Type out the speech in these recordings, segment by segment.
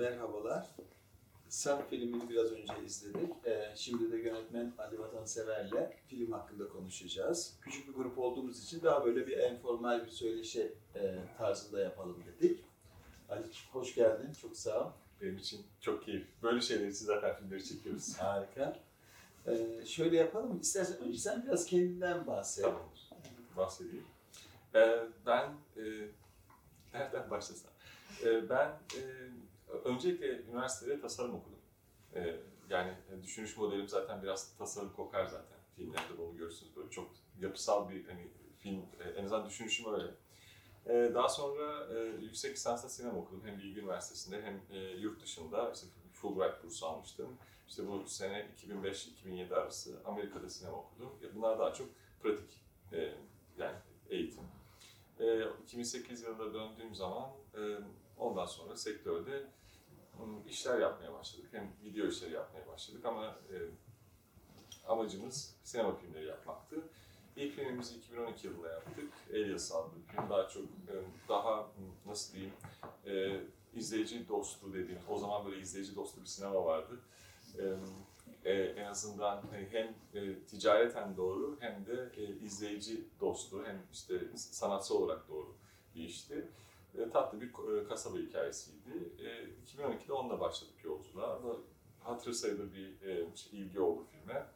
merhabalar. Sen filmini biraz önce izledik. Ee, şimdi de yönetmen Ali Vatansever'le film hakkında konuşacağız. Küçük bir grup olduğumuz için daha böyle bir informal bir söyleşi e, tarzında yapalım dedik. Ali hoş geldin, çok sağ ol. Benim için çok keyif. Böyle şeyler için zaten filmleri çekiyoruz. Harika. Ee, şöyle yapalım, istersen önce sen biraz kendinden bahset. Tamamdır. Bahsedeyim. Ee, ben, e, nereden başlasam? Ee, ben e, öncelikle üniversitede tasarım okudum. Ee, yani düşünüş modelim zaten biraz tasarım kokar zaten. Filmlerde bunu görürsünüz böyle çok yapısal bir hani film, e, en azından düşünüşüm öyle. Ee, daha sonra e, yüksek lisansta sinema okudum. Hem Bilgi Üniversitesi'nde hem e, yurt dışında işte Fulbright bursu almıştım. İşte bu sene 2005-2007 arası Amerika'da sinema okudum. Bunlar daha çok pratik e, yani eğitim. E, 2008 yılında döndüğüm zaman e, ondan sonra sektörde işler yapmaya başladık. Hem video işleri yapmaya başladık ama e, amacımız sinema filmleri yapmaktı. İlk filmimizi 2012 yılında yaptık. Elias adlı film. Daha çok e, daha nasıl diyeyim e, izleyici dostu dediğimiz, o zaman böyle izleyici dostu bir sinema vardı. E, e, en azından hani hem e, ticareten doğru hem de e, izleyici dostu hem işte sanatsal olarak doğru bir işti. E, tatlı bir e, kasaba hikayesiydi. E, 2012'de onunla başladık yolculuğa. Ama Hatırı sayılır bir e, ilgi oldu filme.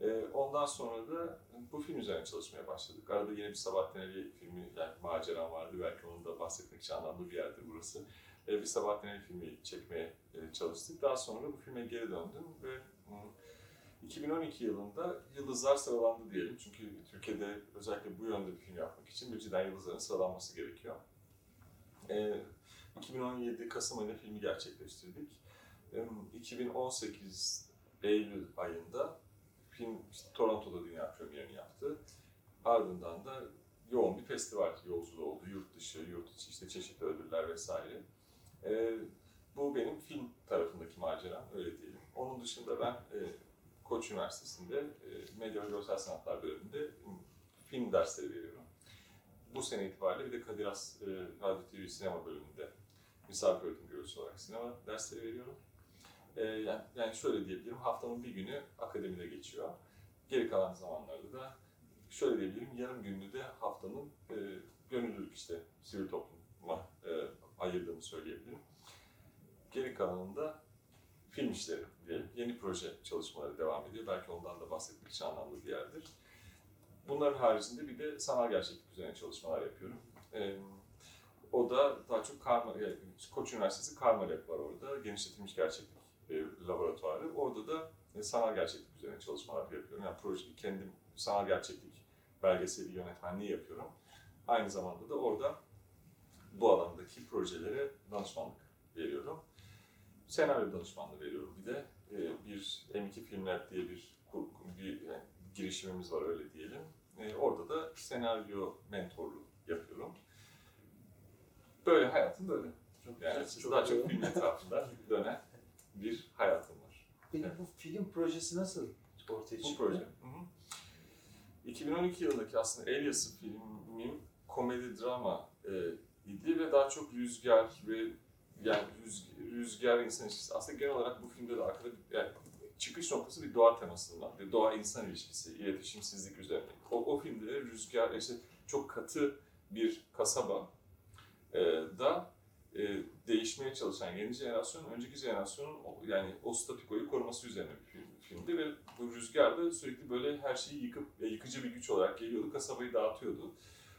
E, ondan sonra da bu film üzerine çalışmaya başladık. Arada yine bir Sabahattin Ali filmi, yani maceram vardı. Belki onu da bahsetmek için anlamlı bir yerdir burası. E, bir Sabahattin Ali filmi çekmeye e, çalıştık. Daha sonra bu filme geri döndüm ve m, 2012 yılında Yıldızlar sıralandı diyelim. Çünkü Türkiye'de özellikle bu yönde bir film yapmak için bir cidden Yıldızların sıralanması gerekiyor. E, 2017 Kasım ayında filmi gerçekleştirdik. E, 2018 Eylül ayında film işte Toronto'da dünya premierini yaptı. Ardından da yoğun bir festival yolculuğu oldu. Yurt dışı, yurt içi işte çeşitli ödüller vesaire. E, bu benim film tarafındaki maceram, öyle diyelim. Onun dışında ben e, Koç Üniversitesi'nde e, Medya ve Görsel Sanatlar bölümünde film dersleri veriyorum. Bu sene itibariyle bir de Kadir Has e, Radyo TV Sinema bölümünde misafir öğretim görevlisi olarak sinema dersleri veriyorum. E, yani, yani şöyle diyebilirim, haftanın bir günü akademide geçiyor. Geri kalan zamanlarda da şöyle diyebilirim, yarım günlüğü de haftanın e, gönüllülük işte sivil topluma e, ayırdığımı söyleyebilirim. Geri kalanında film işleri diyelim. Yeni proje çalışmaları devam ediyor. Belki ondan da bahsetmek için anlamlı bir yerdir. Bunların haricinde bir de sanal gerçeklik üzerine çalışmalar yapıyorum. O da daha çok Karma, Koç Üniversitesi Karmalab var orada. Genişletilmiş gerçeklik e, laboratuvarı. Orada da e, sanal gerçeklik üzerine çalışmalar yapıyorum. Yani proje, kendim sanal gerçeklik belgeseli yönetmenliği yapıyorum. Aynı zamanda da orada bu alandaki projelere danışmanlık veriyorum. Senaryo danışmanlığı veriyorum bir de. Ee, bir M2 Filmler diye bir, bir girişimimiz var öyle diyelim. Ee, orada da senaryo mentorluğu yapıyorum. Böyle hayatım böyle. Çok Yani güzel, çok daha çok güzel. film etrafında dönen bir hayatım var. Peki bu film projesi nasıl ortaya Bu çıktı? proje. Hı hı. 2012 yılındaki aslında Elias'ı filmim komedi drama e, idi ve daha çok rüzgar ve yani rüz, rüzgar insan ilişkisi. Aslında genel olarak bu filmde de arkada yani çıkış noktası bir doğa temasından, bir doğa insan ilişkisi, iletişimsizlik üzerine. O, o filmde de rüzgar işte çok katı bir kasaba e, da e, değişmeye çalışan yeni jenerasyon, önceki jenerasyonun yani o statikoyu koruması üzerine bir film, filmdi ve bu rüzgar da sürekli böyle her şeyi yıkıp e, yıkıcı bir güç olarak geliyordu, kasabayı dağıtıyordu.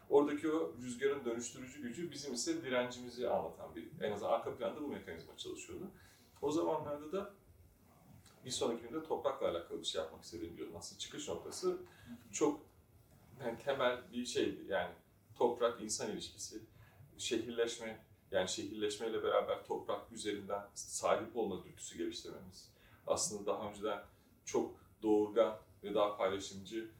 Oradaki o rüzgarın dönüştürücü gücü bizim ise direncimizi anlatan bir, en azından arka planda bu mekanizma çalışıyordu. O zamanlarda da bir sonraki filmde toprakla alakalı bir şey yapmak istediğimi biliyordum. Aslında çıkış noktası çok yani temel bir şeydi. Yani toprak insan ilişkisi, şehirleşme, yani şehirleşmeyle beraber toprak üzerinden sahip olma dürtüsü geliştirmemiz. Aslında daha önceden çok doğurgan ve daha paylaşımcı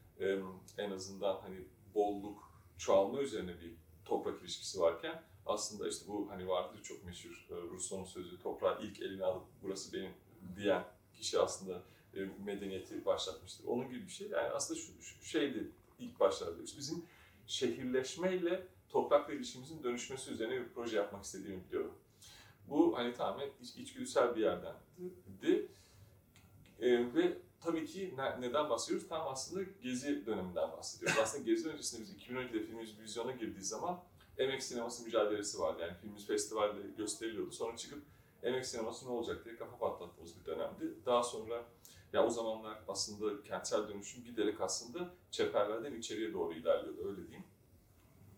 en azından hani bolluk, çoğalma üzerine bir toprak ilişkisi varken aslında işte bu hani vardır çok meşhur Rousseau'nun sözü toprağı ilk eline alıp burası benim diyen kişi aslında e, medeniyeti başlatmıştır. Onun gibi bir şey. Yani aslında şu, şu şeydi ilk başlarda. İşte bizim şehirleşmeyle toprakla ilişkimizin dönüşmesi üzerine bir proje yapmak istediğimi biliyorum. Bu hani tamamen iç, içgüdüsel bir yerdendi. E, ve tabii ki ne, neden bahsediyoruz? Tam aslında Gezi döneminden bahsediyoruz. aslında Gezi öncesinde biz 2012'de filmimiz vizyona girdiği zaman emek sineması mücadelesi vardı. Yani filmimiz festivalde gösteriliyordu. Sonra çıkıp emek sineması ne olacak diye kafa patlattığımız bir dönemdi. Daha sonra ya o zamanlar aslında kentsel dönüşüm giderek aslında çeperlerden içeriye doğru ilerliyordu öyle diyeyim.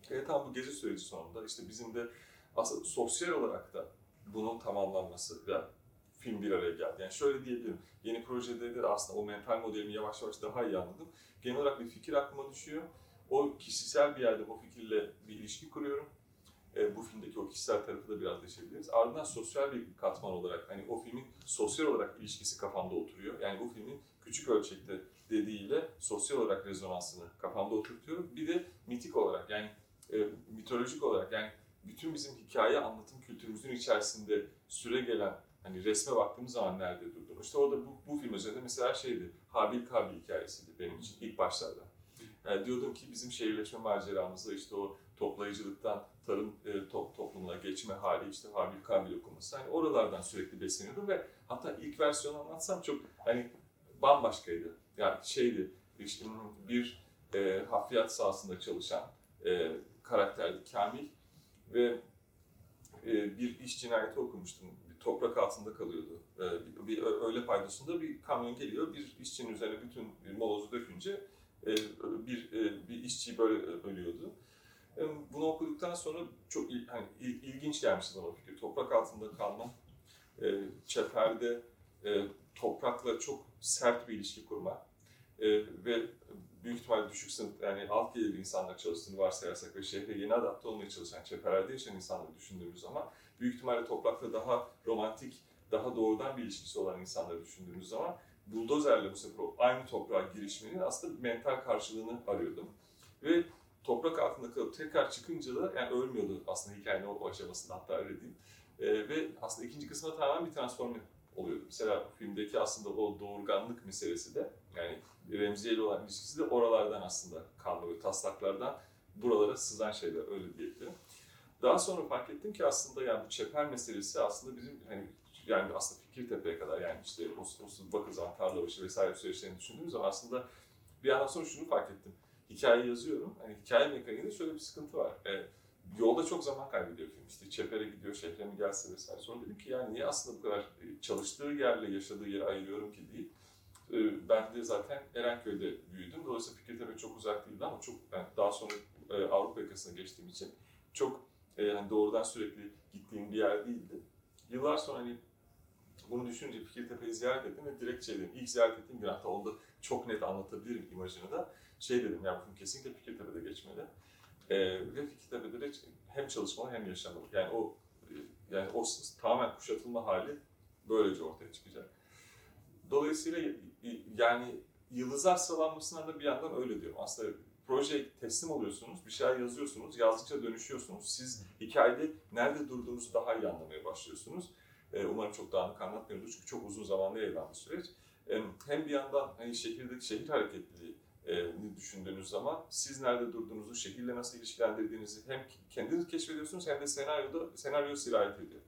E, tam bu gezi süreci sonunda işte bizim de aslında sosyal olarak da bunun tamamlanması ve film bir araya geldi. Yani şöyle diyebilirim, yeni projede de aslında o mental modelimi yavaş yavaş daha iyi anladım. Genel olarak bir fikir aklıma düşüyor. O kişisel bir yerde o fikirle bir ilişki kuruyorum. E, bu filmdeki o kişisel tarafı da biraz değişebiliriz. Ardından sosyal bir katman olarak, hani o filmin sosyal olarak ilişkisi kafamda oturuyor. Yani bu filmin küçük ölçekte dediğiyle sosyal olarak rezonansını kafamda oturtuyorum. Bir de mitik olarak yani e, mitolojik olarak yani bütün bizim hikaye anlatım kültürümüzün içerisinde süre gelen hani resme baktığımız zaman nerede durdum? İşte orada bu, bu film üzerinde mesela şeydi, Habil Kabil hikayesiydi benim için ilk başlarda. Yani diyordum ki bizim şehirleşme maceramızda işte o toplayıcılıktan tarım e, top, toplumuna geçme hali işte Habil Kabil okuması. Hani oralardan sürekli besleniyordum ve hatta ilk versiyonu anlatsam çok hani bambaşkaydı. Yani şeydi işte bir e, hafriyat sahasında çalışan e, karakterdi Kamil ve e, bir iş cinayeti okumuştum. Bir toprak altında kalıyordu. E, bir, bir öğle paydasında bir kamyon geliyor, bir işçinin üzerine bütün molozu dökünce e, bir e, bir işçi böyle ölüyordu. E, bunu okuduktan sonra çok il, hani, il, ilginç gelmişti bana fikir. Toprak altında kalma, e, çeperde e, toprakla çok sert bir ilişki kurma e, ve büyük ihtimalle düşük sınıf yani alt gelirli insanlar çalıştığını varsayarsak ve şehre yeni adapte olmaya çalışan çeperlerde yaşayan insanları düşündüğümüz zaman büyük ihtimalle toprakla daha romantik, daha doğrudan bir ilişkisi olan insanları düşündüğümüz zaman buldozerle bu sefer aynı toprağa girişmenin aslında mental karşılığını arıyordum. Ve toprak altında kalıp tekrar çıkınca da yani ölmüyordu aslında hikayenin o, aşamasında hatta öyle diyeyim. Ee, ve aslında ikinci kısmında tamamen bir transform oluyordu. Mesela filmdeki aslında o doğurganlık meselesi de yani Remziye ile olan ilişkisi de oralardan aslında kalma ve taslaklardan buralara sızan şeyler öyle diyebilirim. Daha sonra fark ettim ki aslında yani bu çeper meselesi aslında bizim hani yani aslında Fikirtepe'ye kadar yani işte Oslu, Bakırcan, Tarlabaşı vesaire süreçlerini düşündüğümüz zaman aslında bir yandan sonra şunu fark ettim. Hikaye yazıyorum. Hani hikaye mekaniğinde şöyle bir sıkıntı var. E, yolda çok zaman kaybediyor film. İşte Çeper'e gidiyor, şehre mi gelse vesaire. Sonra dedim ki yani niye aslında bu kadar çalıştığı yerle yaşadığı yeri ayırıyorum ki değil. E, ben de zaten Erenköy'de büyüdüm. Dolayısıyla Fikirtepe çok uzak değildi ama çok yani daha sonra e, Avrupa yakasına geçtiğim için çok e, yani doğrudan sürekli gittiğim bir yer değildi. Yıllar sonra hani bunu düşününce Fikirtepe'yi ziyaret ettim ve direkt şey. İlk ziyaret ettiğim gün hatta onu çok net anlatabilirim imajını da. Şey dedim ya bu kesinlikle Fikirtepe'de geçmeli. Ee, ve Fikirtepe'de de hem çalışmalı hem yaşamalı. Yani o yani o tamamen kuşatılma hali böylece ortaya çıkacak. Dolayısıyla yani yıldızlar sıralanmasından da bir yandan öyle diyorum. Aslında projeye teslim oluyorsunuz, bir şeyler yazıyorsunuz, yazdıkça dönüşüyorsunuz. Siz hikayede nerede durduğunuzu daha iyi anlamaya başlıyorsunuz. Umarım çok dağınık anlatmıyordur çünkü çok uzun zamanlı yayılan bir süreç. Hem bir yandan hani şehirdeki şehir hareketliliği düşündüğünüz zaman siz nerede durduğunuzu, şehirle nasıl ilişkilendirdiğinizi hem kendiniz keşfediyorsunuz hem de senaryoda senaryo sirayet ediyor.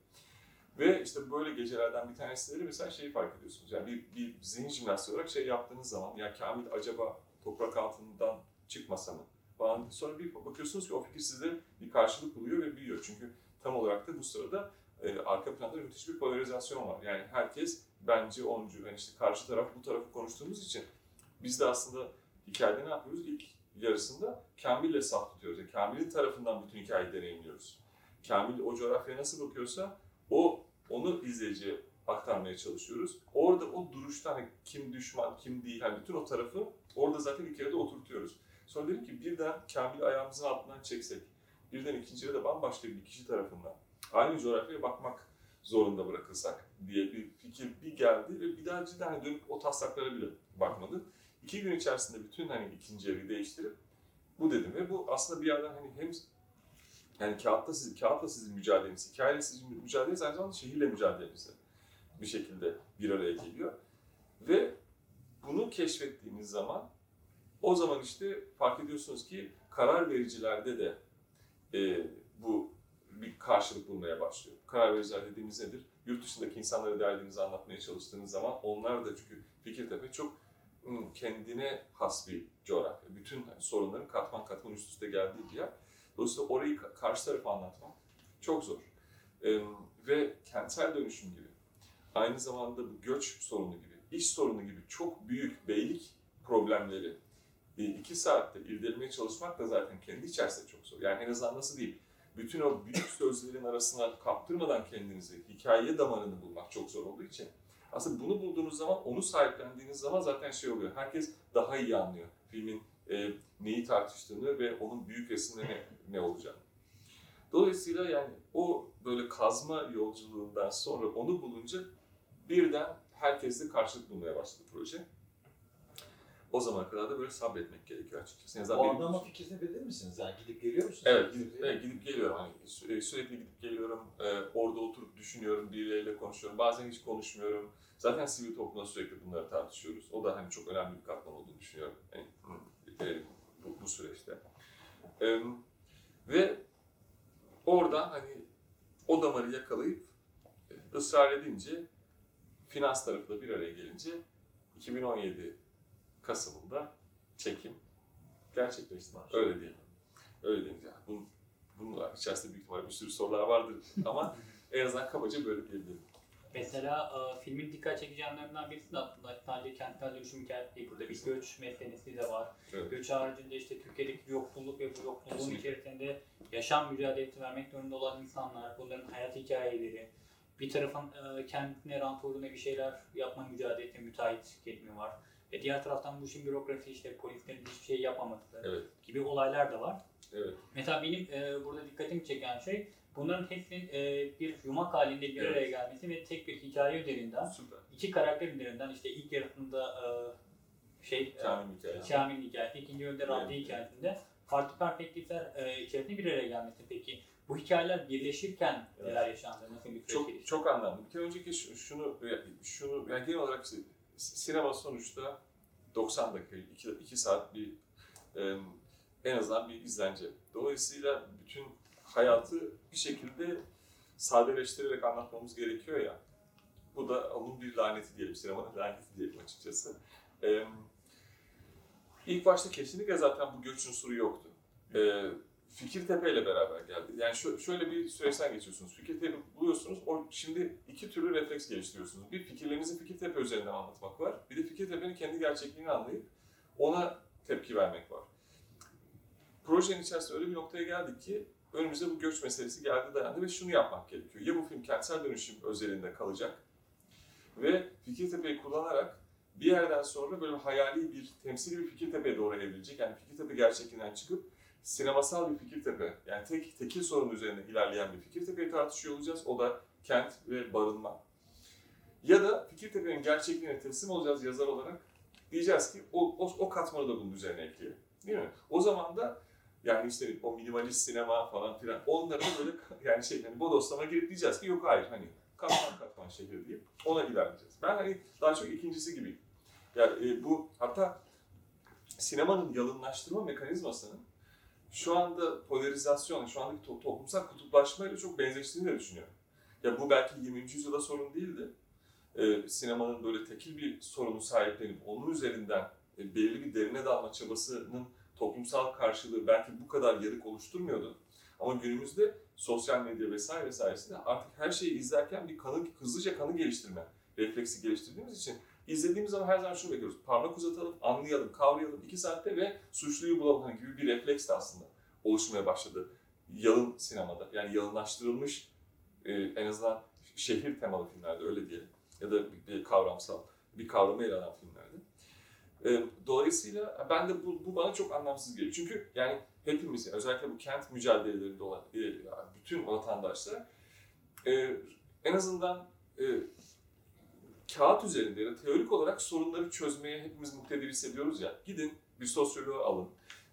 Ve işte böyle gecelerden bir tanesileri mesela şeyi fark ediyorsunuz. Yani bir, bir zihin jimnastiği olarak şey yaptığınız zaman ya Kamil acaba toprak altından çıkmasa mı? Falan. Sonra bir bakıyorsunuz ki o fikir size bir karşılık buluyor ve büyüyor. Çünkü tam olarak da bu sırada e, arka planda müthiş bir polarizasyon var. Yani herkes bence oncu, yani işte karşı taraf bu tarafı konuştuğumuz için biz de aslında hikayede ne yapıyoruz? İlk yarısında Kamil'le saf tutuyoruz. Yani Kamil'in tarafından bütün hikayeyi deneyimliyoruz. Kamil o coğrafyaya nasıl bakıyorsa o onu izleyiciye aktarmaya çalışıyoruz. Orada o duruşta hani kim düşman, kim değil, hani bütün o tarafı orada zaten hikayede oturtuyoruz. Sonra dedim ki birden Kamil'i ayağımızın altından çeksek, birden ikinciye de bambaşka bir kişi tarafından aynı coğrafyaya bakmak zorunda bırakılsak diye bir fikir bir geldi ve bir daha cidden hani dönüp o taslaklara bile bakmadı. İki gün içerisinde bütün hani ikinci evi değiştirip bu dedim ve bu aslında bir yerden hani hem yani kağıtta siz, kağıtla sizin mücadeleniz, hikayeyle sizin mücadeleniz aynı zamanda şehirle mücadeleniz bir şekilde bir araya geliyor. Ve bunu keşfettiğiniz zaman o zaman işte fark ediyorsunuz ki karar vericilerde de e, bu bir karşılık bulmaya başlıyor. Karar vericiler dediğimiz nedir? Yurt dışındaki insanlara derdinizi anlatmaya çalıştığınız zaman onlar da çünkü Fikirtepe çok kendine has bir coğrafya. Bütün sorunların katman katman üst üste geldiği bir yer. Dolayısıyla orayı ka- karşı tarafa anlatmak çok zor. Ve kentsel dönüşüm gibi, aynı zamanda bu göç sorunu gibi, iş sorunu gibi çok büyük beylik problemleri iki saatte irdelemeye çalışmak da zaten kendi içerisinde çok zor. Yani en azından nasıl diyeyim, bütün o büyük sözlerin arasına kaptırmadan kendinizi, hikaye damarını bulmak çok zor olduğu için aslında bunu bulduğunuz zaman, onu sahiplendiğiniz zaman zaten şey oluyor. Herkes daha iyi anlıyor filmin e, neyi tartıştığını ve onun büyük resimde ne, ne olacağını. Dolayısıyla yani o böyle kazma yolculuğundan sonra onu bulunca birden herkesle karşılık bulmaya başladı proje. O zamana kadar da böyle sabretmek gerekiyor açıkçası. Azından O benim için. fikir tepedir misiniz? Yani gidip geliyor musunuz? Evet, gidip, evet, gidip geliyorum. Hani sü- sürekli gidip geliyorum. Ee, orada oturup düşünüyorum, birileriyle konuşuyorum. Bazen hiç konuşmuyorum. Zaten sivil toplumda sürekli bunları tartışıyoruz. O da hani çok önemli bir katman olduğunu düşünüyorum. Yani, e, bu, bu süreçte. Ee, ve oradan hani o damarı yakalayıp e, ısrar edince finans tarafı da bir araya gelince 2017 Kasım'ında çekim gerçekleşti. Öyle değil. Öyle değil. Yani bunun, bunun içerisinde büyük ihtimalle bir sürü sorular vardır ama en azından kabaca böyle diyebilirim. Mesela e, filmin dikkat çekici yanlarından birisi de aslında sadece kentsel dönüşüm hikayesi değil. Burada bir göç meselesi de var. Evet. Göç haricinde işte Türkiye'deki yoksulluk ve bu yoksulluğun Kesinlikle. içerisinde yaşam mücadelesi vermek zorunda olan insanlar, bunların hayat hikayeleri, bir tarafın e, kendisine rant uğruna bir şeyler yapma mücadelesi, müteahhit kelimi var. Ve diğer taraftan bu işin bürokrasi işte polislerin hiçbir şey yapmaması Evet. gibi olaylar da var. Evet. Mesela benim e, burada dikkatimi çeken şey bunların hepsinin e, bir yumak halinde bir Evet. araya gelmesi ve tek bir hikaye üzerinden, Süper. iki karakter üzerinden işte ilk yarısında e, şey e, hikayesi. Kamil'in hikayesi, ikinci bölümde Rabbi Evet. hikayesinde farklı perspektifler e, içerisinde bir araya gelmesi. Peki bu hikayeler birleşirken Evet. neler yaşandı? Nasıl bir süreç Çok gelişti? çok anlamlı. Bir kere önceki şu- şunu şunu yani genel olarak işte sinema sonuçta 90 dakika, 2, 2 saat bir e, en azından bir izlence. Dolayısıyla bütün hayatı bir şekilde sadeleştirerek anlatmamız gerekiyor ya. Bu da onun bir laneti diyelim, sinemanın laneti diyelim açıkçası. E, ilk başta kesinlikle zaten bu göç unsuru yoktu. E, Fikirtepe ile beraber geldi. Yani şö- şöyle bir süreçten geçiyorsunuz. Fikirtepe buluyorsunuz. O şimdi iki türlü refleks geliştiriyorsunuz. Bir fikirlerinizi Fikirtepe üzerinden anlatmak var. Bir de Fikirtepe'nin kendi gerçekliğini anlayıp ona tepki vermek var. Projenin içerisinde öyle bir noktaya geldik ki önümüze bu göç meselesi geldi dayandı ve şunu yapmak gerekiyor. Ya bu film kentsel dönüşüm özelinde kalacak ve Fikirtepe'yi kullanarak bir yerden sonra böyle hayali bir, temsili bir Fikirtepe'ye doğru evrilecek. Yani Fikirtepe gerçekliğinden çıkıp sinemasal bir Fikirtepe, yani tek tekil sorun üzerine ilerleyen bir Fikirtepe'yi tartışıyor olacağız. O da kent ve barınma. Ya da Fikirtepe'nin gerçekliğine teslim olacağız yazar olarak. Diyeceğiz ki o, o, o katmanı da bunun üzerine ekleyelim. Değil mi? O zaman da yani işte o minimalist sinema falan filan onları da böyle yani şey hani bodoslama girip diyeceğiz ki yok hayır hani katman katman şehir deyip ona ilerleyeceğiz. Ben hani daha çok ikincisi gibiyim. Yani e, bu hatta sinemanın yalınlaştırma mekanizmasının şu anda polarizasyon, şu andaki to- toplumsal kutuplaşmayla çok benzeştiğini de düşünüyorum. Ya bu belki 20. yüzyılda sorun değildi. Ee, sinemanın böyle tekil bir sorunu sahiplenip onun üzerinden e, belirli bir derine dalma çabasının toplumsal karşılığı belki bu kadar yarık oluşturmuyordu. Ama günümüzde sosyal medya vesaire sayesinde artık her şeyi izlerken bir kanı, hızlıca kanı geliştirme refleksi geliştirdiğimiz için izlediğimiz zaman her zaman şunu bekliyoruz. Parmak uzatalım, anlayalım, kavrayalım iki saatte ve suçluyu bulalım hani gibi bir refleks de aslında oluşmaya başladı. Yalın sinemada yani yalınlaştırılmış e, en azından şehir temalı filmlerde öyle diyelim ya da bir, bir kavramsal bir kavramı ele alan filmlerde. E, dolayısıyla ben de bu, bu bana çok anlamsız geliyor. Çünkü yani hepimiz özellikle bu kent mücadelelerinde olan e, bütün vatandaşlar e, en azından e, kağıt üzerinde ya teorik olarak sorunları çözmeye hepimiz muktedir hissediyoruz ya. Gidin bir sosyoloğu alın,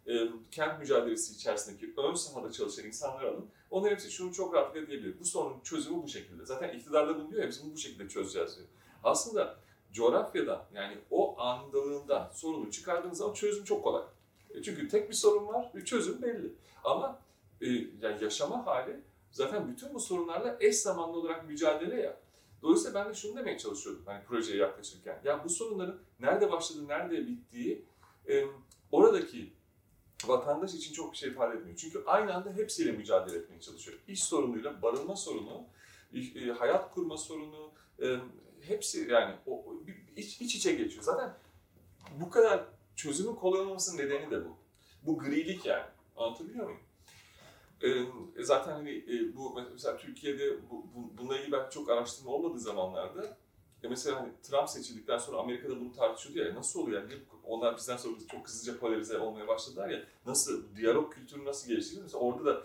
e, kent mücadelesi içerisindeki ön sahada çalışan insanları alın. Onların hepsi şunu çok rahatlıkla diyebilir. Bu sorunun çözümü bu şekilde. Zaten iktidarda bunu diyor ya biz bunu bu şekilde çözeceğiz diyor. Aslında coğrafyadan yani o andalığından sorunu çıkardığınız zaman çözüm çok kolay. E, Çünkü tek bir sorun var ve çözüm belli. Ama e, yani yaşama hali zaten bütün bu sorunlarla eş zamanlı olarak mücadele ya. Dolayısıyla ben de şunu demeye çalışıyordum hani projeye yaklaşırken. Ya bu sorunların nerede başladığı, nerede bittiği e, oradaki vatandaş için çok bir şey ifade etmiyor. Çünkü aynı anda hepsiyle mücadele etmeye çalışıyor. İş sorunuyla, barınma sorunu, e, hayat kurma sorunu, hepsi yani o, iç, iç içe geçiyor. Zaten bu kadar çözümün kolay olmamasının nedeni de bu. Bu grilik yani. Anlatabiliyor muyum? E, zaten hani e, bu mesela Türkiye'de bu, bu, bununla ilgili ben çok araştırma olmadığı zamanlarda e mesela hani Trump seçildikten sonra Amerika'da bunu tartışıyordu ya nasıl oluyor yani onlar bizden sonra çok hızlıca polarize olmaya başladılar ya nasıl diyalog kültürü nasıl geliştirir mesela orada da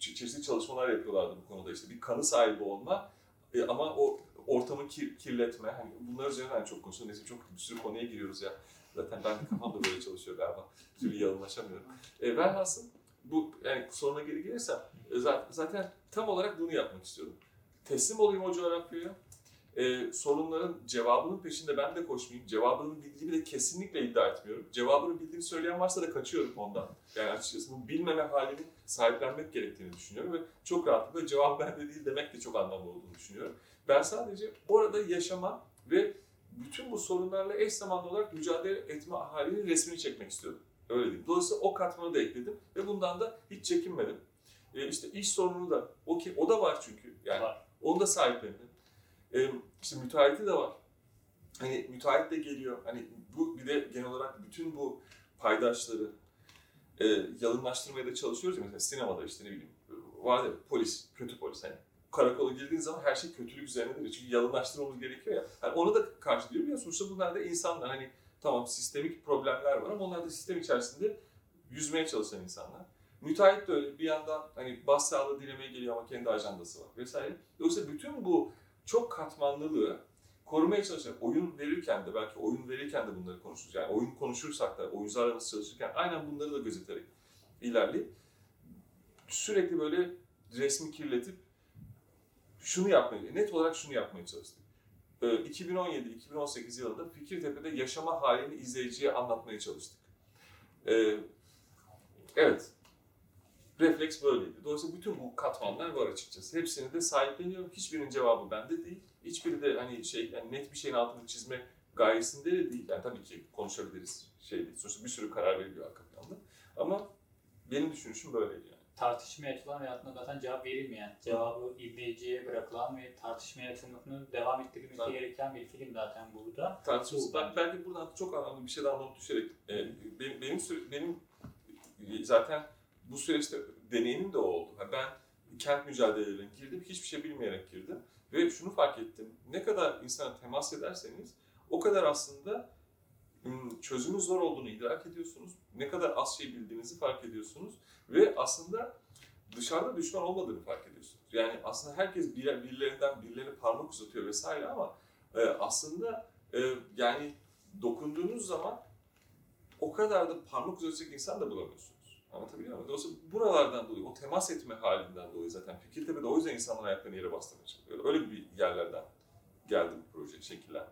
çe- çeşitli çalışmalar yapıyorlardı bu konuda işte bir kanı sahibi olma e, ama o ortamı kir- kirletme hani bunlar üzerinden çok konuşuyoruz neyse çok bir sürü konuya giriyoruz ya zaten ben de kafam da böyle çalışıyor galiba bir türlü yalınlaşamıyorum. E, velhasıl bu yani soruna geri gelirsem e, zaten, zaten tam olarak bunu yapmak istiyordum. Teslim olayım o coğrafyaya. E, sorunların cevabının peşinde ben de koşmayayım. Cevabını bildiğimi de kesinlikle iddia etmiyorum. Cevabını bildiğimi söyleyen varsa da kaçıyorum ondan. Yani açıkçası bu bilmeme halini sahiplenmek gerektiğini düşünüyorum ve çok rahatlıkla cevap bende değil demek de çok anlamlı olduğunu düşünüyorum. Ben sadece orada yaşama ve bütün bu sorunlarla eş zamanlı olarak mücadele etme halinin resmini çekmek istiyordum. Öyle diyeyim. Dolayısıyla o katmanı da ekledim ve bundan da hiç çekinmedim. E, işte iş sorunu da, o, ki, o da var çünkü. Yani Var. onu da sahiplendim. E, işte müteahhiti de var. Hani müteahhit de geliyor. Hani bu bir de genel olarak bütün bu paydaşları e, yalınlaştırmaya da çalışıyoruz ya mesela sinemada işte ne bileyim var ya polis, kötü polis hani karakola girdiğin zaman her şey kötülük üzerinedir. Çünkü yalınlaştırmamız gerekiyor ya. Hani ona da karşı diyorum ya sonuçta bunlar da insanlar hani tamam sistemik problemler var ama onlar da sistem içerisinde yüzmeye çalışan insanlar. Müteahhit de öyle bir yandan hani bas sağlığı dilemeye geliyor ama kendi ajandası var vesaire. Dolayısıyla bütün bu çok katmanlılığı korumaya çalışan oyun verirken de belki oyun verirken de bunları konuşuruz. Yani oyun konuşursak da oyuncularla nasıl çalışırken aynen bunları da gözeterek ilerleyip sürekli böyle resmi kirletip şunu yapmaya, net olarak şunu yapmaya çalıştık. Ee, 2017-2018 yılında Fikirtepe'de yaşama halini izleyiciye anlatmaya çalıştık. Ee, evet, refleks böyleydi. Dolayısıyla bütün bu katmanlar var açıkçası. Hepsini de sahipleniyorum. Hiçbirinin cevabı bende değil. Hiçbiri de hani şey yani net bir şeyin altını çizme gayesinde de değil. Yani tabii ki konuşabiliriz şey değil. Sonuçta bir sürü karar veriliyor arka planda. Ama benim düşünüşüm böyleydi yani. Tartışmaya açılan ve aslında zaten cevap verilmeyen, cevabı izleyiciye bırakılan ve tartışmaya açılmasını devam ettirilmesi Evet. gereken bir film zaten burada. tartışması. Bu Ben, bence. buradan çok anlamlı bir şeyden not düşerek e, benim benim, benim zaten bu süreçte deneyimim de oldu. Ben kent mücadelelerine girdim, hiçbir şey bilmeyerek girdim ve şunu fark ettim. Ne kadar insana temas ederseniz o kadar aslında çözümün zor olduğunu idrak ediyorsunuz. Ne kadar az şey bildiğinizi fark ediyorsunuz ve aslında dışarıda düşman olmadığını fark ediyorsunuz. Yani aslında herkes bir, birilerinden birilerine parmak uzatıyor vesaire ama e, aslında e, yani dokunduğunuz zaman o kadar da parmak uzatacak insan da bulamıyorsunuz. Anlatabiliyor muyum? Dolayısıyla buralardan dolayı, o temas etme halinden dolayı zaten Fikirtepe'de o yüzden insanlar ayaklarını yere bastırmaya çalışıyor. Öyle bir yerlerden geldi bu proje, şekillendi.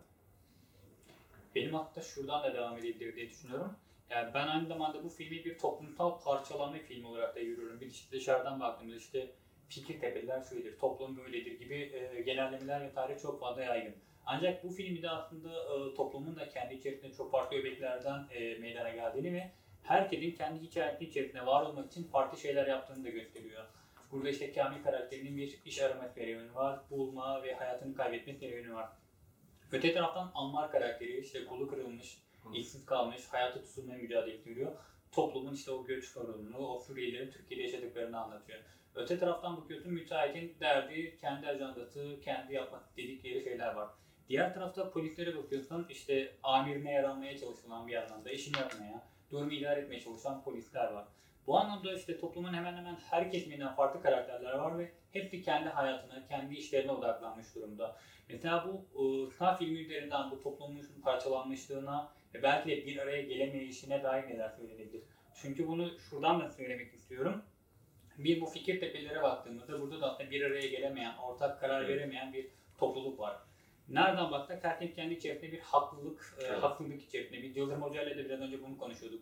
Benim hatta şuradan da devam edebilir diye düşünüyorum. Yani ben aynı zamanda bu filmi bir toplumsal parçalanma filmi olarak da görüyorum. Bir işte dışarıdan baktığımızda işte Fikirtepe'liler şöyledir, toplum böyledir gibi e, genellemeler ve tarih çok fazla yaygın. Ancak bu filmi de aslında e, toplumun da kendi içerisinde çok farklı öbeklerden e, meydana geldiğini ve herkesin kendi hikayesi içerisinde var olmak için farklı şeyler yaptığını da gösteriyor. Burada işte Kamil karakterinin bir iş arama serüveni var, bulma ve hayatını kaybetme serüveni var. Öte taraftan Ammar karakteri işte kolu kırılmış, işsiz kalmış, hayata tutunmaya mücadele ediyor. Toplumun işte o göç sorununu, o Suriyelilerin Türkiye'de yaşadıklarını anlatıyor. Öte taraftan bakıyorsun müteahhitin derdi, kendi ajandası, kendi yapmak dedikleri şeyler var. Diğer tarafta polislere bakıyorsun işte amirine yaranmaya çalışılan bir yandan da işini yapmaya, durumu idare etmeye çalışan polisler var. Bu anlamda işte toplumun hemen hemen her kesiminden farklı karakterler var ve hepsi kendi hayatına, kendi işlerine odaklanmış durumda. Mesela bu e, sağ filmi üzerinden bu toplumun parçalanmışlığına ve belki de bir araya gelemeyişine dair neler söylenebilir? Çünkü bunu şuradan da söylemek istiyorum. Bir bu fikir tepelere baktığımızda burada da aslında bir araya gelemeyen, ortak karar veremeyen bir topluluk var. Nereden baksak herkes kendi içerisinde bir haklılık, e, Evet. haksızlık içerisinde. Biz Yıldırım Hoca ile de biraz önce bunu konuşuyorduk.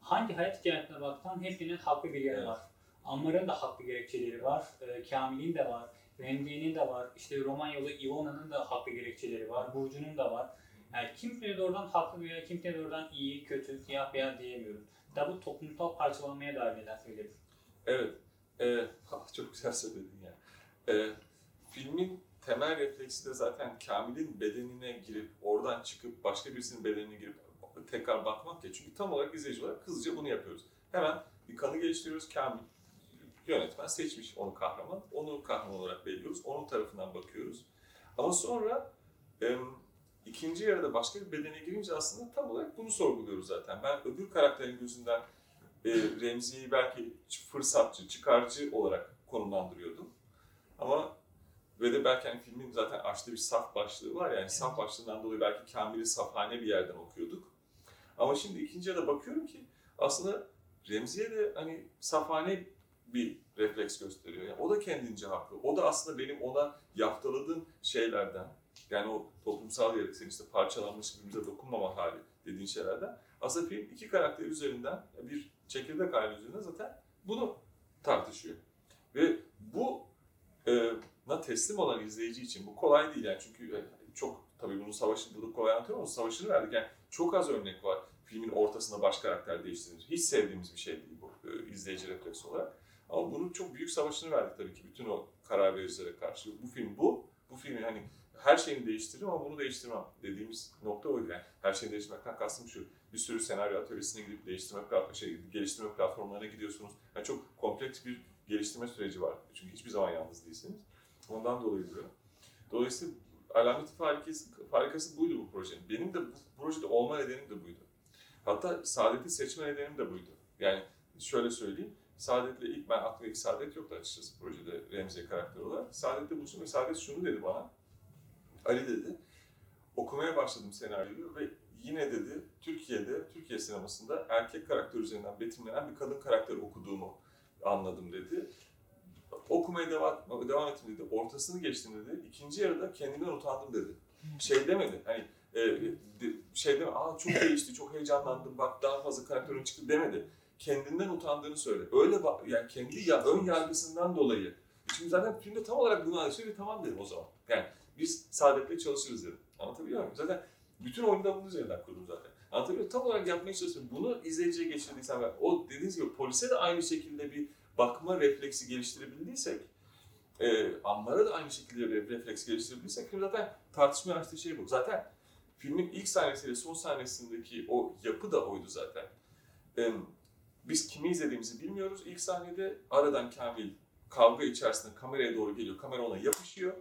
Hangi hayat hikayesine baksan hepsinin haklı bir yeri Evet. var. Ammar'ın da haklı gerekçeleri var. E, Kamil'in de var. Remziye'nin de var. İşte Romanyolu Ivona'nın da haklı gerekçeleri var. Burcu'nun da var. Yani kimseye doğrudan haklı veya kimseye doğrudan iyi, kötü, siyah beyaz diyemiyorum. Da bu toplumsal parçalanmaya dair neler söylerim. Evet. Ee, çok güzel söyledin ya. Ee, filmin temel refleksi de zaten Kamil'in bedenine girip oradan çıkıp başka birisinin bedenine girip tekrar bakmak ya. Çünkü tam olarak izleyici olarak hızlıca bunu yapıyoruz. Hemen bir kanı geliştiriyoruz. Kamil yönetmen seçmiş onu kahraman. Onu kahraman olarak belirliyoruz. Onun tarafından bakıyoruz. Ama sonra e, ikinci yarıda başka bir bedene girince aslında tam olarak bunu sorguluyoruz zaten. Ben öbür karakterin gözünden e, Remzi'yi belki fırsatçı, çıkarcı olarak konumlandırıyordum. Ama ve de belki hani filmin zaten açtığı bir saf başlığı var yani saf başlığından dolayı belki Kamil'i safhane bir yerden okuyorduk. Ama şimdi ikinci yarıda bakıyorum ki aslında Remzi'ye de hani safhane bir refleks gösteriyor. Yani o da kendince haklı. O da aslında benim ona yaftaladığım şeylerden, yani o toplumsal gereksin işte parçalanmış birbirimize dokunmama hali dediğin şeylerden. Aslında film iki karakter üzerinden, bir çekirdek aile üzerinden zaten bunu tartışıyor. Ve bu e, na teslim olan izleyici için bu kolay değil yani çünkü e, çok tabii bunu savaşı burada kolay anlatıyorum ama savaşını verdik yani çok az örnek var filmin ortasında baş karakter değiştirir. Hiç sevdiğimiz bir şey değil bu e, izleyici refleksi olarak. Ama bunun çok büyük savaşını verdik tabii ki bütün o karar vericilere karşı. Bu film bu. Bu filmin hani her şeyini değiştiririm ama bunu değiştirmem dediğimiz nokta oydu. Yani her şeyi değiştirmekten kastım şu. Bir sürü senaryo atölyesine gidip değiştirme şey, geliştirme platformlarına gidiyorsunuz. Yani çok kompleks bir geliştirme süreci var. Çünkü hiçbir zaman yalnız değilsiniz. Ondan dolayı diyorum. Dolayısıyla alameti farikası, farikası buydu bu projenin. Benim de bu projede olma nedenim de buydu. Hatta Saadet'i seçme nedenim de buydu. Yani şöyle söyleyeyim. Saadet'le ilk ben aklıma ilk Saadet yoktu açıkçası projede Remzi karakter olarak. Saadet'le buluştum ve Saadet şunu dedi bana. Ali dedi, okumaya başladım senaryoyu ve yine dedi Türkiye'de, Türkiye sinemasında erkek karakter üzerinden betimlenen bir kadın karakter okuduğumu anladım dedi. Okumaya devam, devam ettim dedi. Ortasını geçtim dedi. İkinci yarıda kendimden utandım dedi. Şey demedi. Hani e, de, şey deme, aa çok değişti, çok heyecanlandım, bak daha fazla karakterin çıktı demedi. Kendinden utandığını söyle. Öyle yani kendi ya, ön yargısından dolayı. Şimdi zaten filmde tam olarak bunu anlatıyor tamam dedim o zaman. Yani biz Saadet'le çalışırız dedim. Anlatabiliyor muyum? Zaten bütün oyunu da bunun üzerinden kurdum zaten. Anlatabiliyor muyum? Tam olarak yapmaya çalışıyorum. Bunu izleyiciye geçirdiysem ben, o dediğiniz gibi polise de aynı şekilde bir bakma refleksi geliştirebildiysek, e, Ammar'a da aynı şekilde bir refleks geliştirebildiysek film zaten tartışmaya açtığı şey bu. Zaten filmin ilk sahnesiyle son sahnesindeki o yapı da oydu zaten. E, biz kimi izlediğimizi bilmiyoruz. İlk sahnede aradan Kamil kavga içerisinde kameraya doğru geliyor. Kamera ona yapışıyor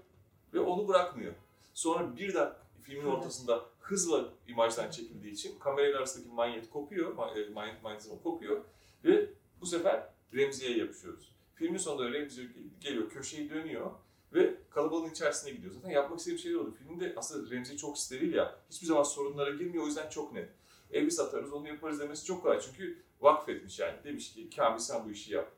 ve onu bırakmıyor. Sonra birden filmin ortasında hızla imajdan çekildiği için kamerayla arasındaki manyet kopuyor, manyet manyetizma kopuyor ve bu sefer Remzi'ye yapışıyoruz. Filmin sonunda Remzi geliyor, köşeyi dönüyor ve kalabalığın içerisine gidiyor. Zaten yapmak istediğim şey oldu. Filmde aslında Remzi çok steril ya, hiçbir zaman sorunlara girmiyor o yüzden çok net. E biz atarız, onu yaparız demesi çok kolay çünkü vakfetmiş yani. Demiş ki Kamil sen bu işi yap.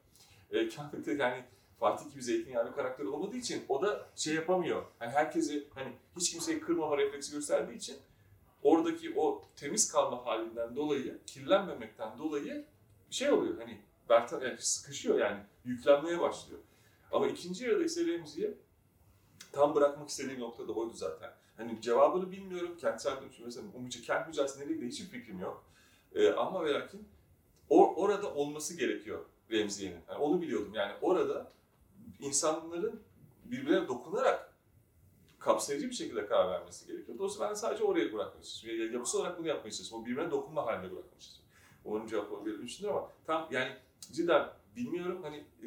E, Kamil de yani Fatih gibi zeytinyağlı bir karakter olmadığı için o da şey yapamıyor. Hani herkesi hani hiç kimseyi kırmama refleksi gösterdiği için oradaki o temiz kalma halinden dolayı, kirlenmemekten dolayı şey oluyor. Hani Bertan yani sıkışıyor yani yüklenmeye başlıyor. Ama ikinci yarıda ise Remzi'ye tam bırakmak istediğim nokta da oydu zaten. Hani cevabını bilmiyorum. Kentsel dönüşüm mesela Umucu kent mücadelesi nereye hiçbir fikrim yok. Ee, ama ve lakin or, orada olması gerekiyor Remziye'nin. Yani onu biliyordum. Yani orada insanların birbirine dokunarak kapsayıcı bir şekilde karar vermesi gerekiyor. Dolayısıyla ben de sadece oraya bırakmak istiyorum. Yapısal olarak bunu yapmaya çalışıyorum. O birbirine dokunma haline bırakmak istiyorum. Onun olabildiğini düşünüyorum ama tam yani cidden bilmiyorum hani e,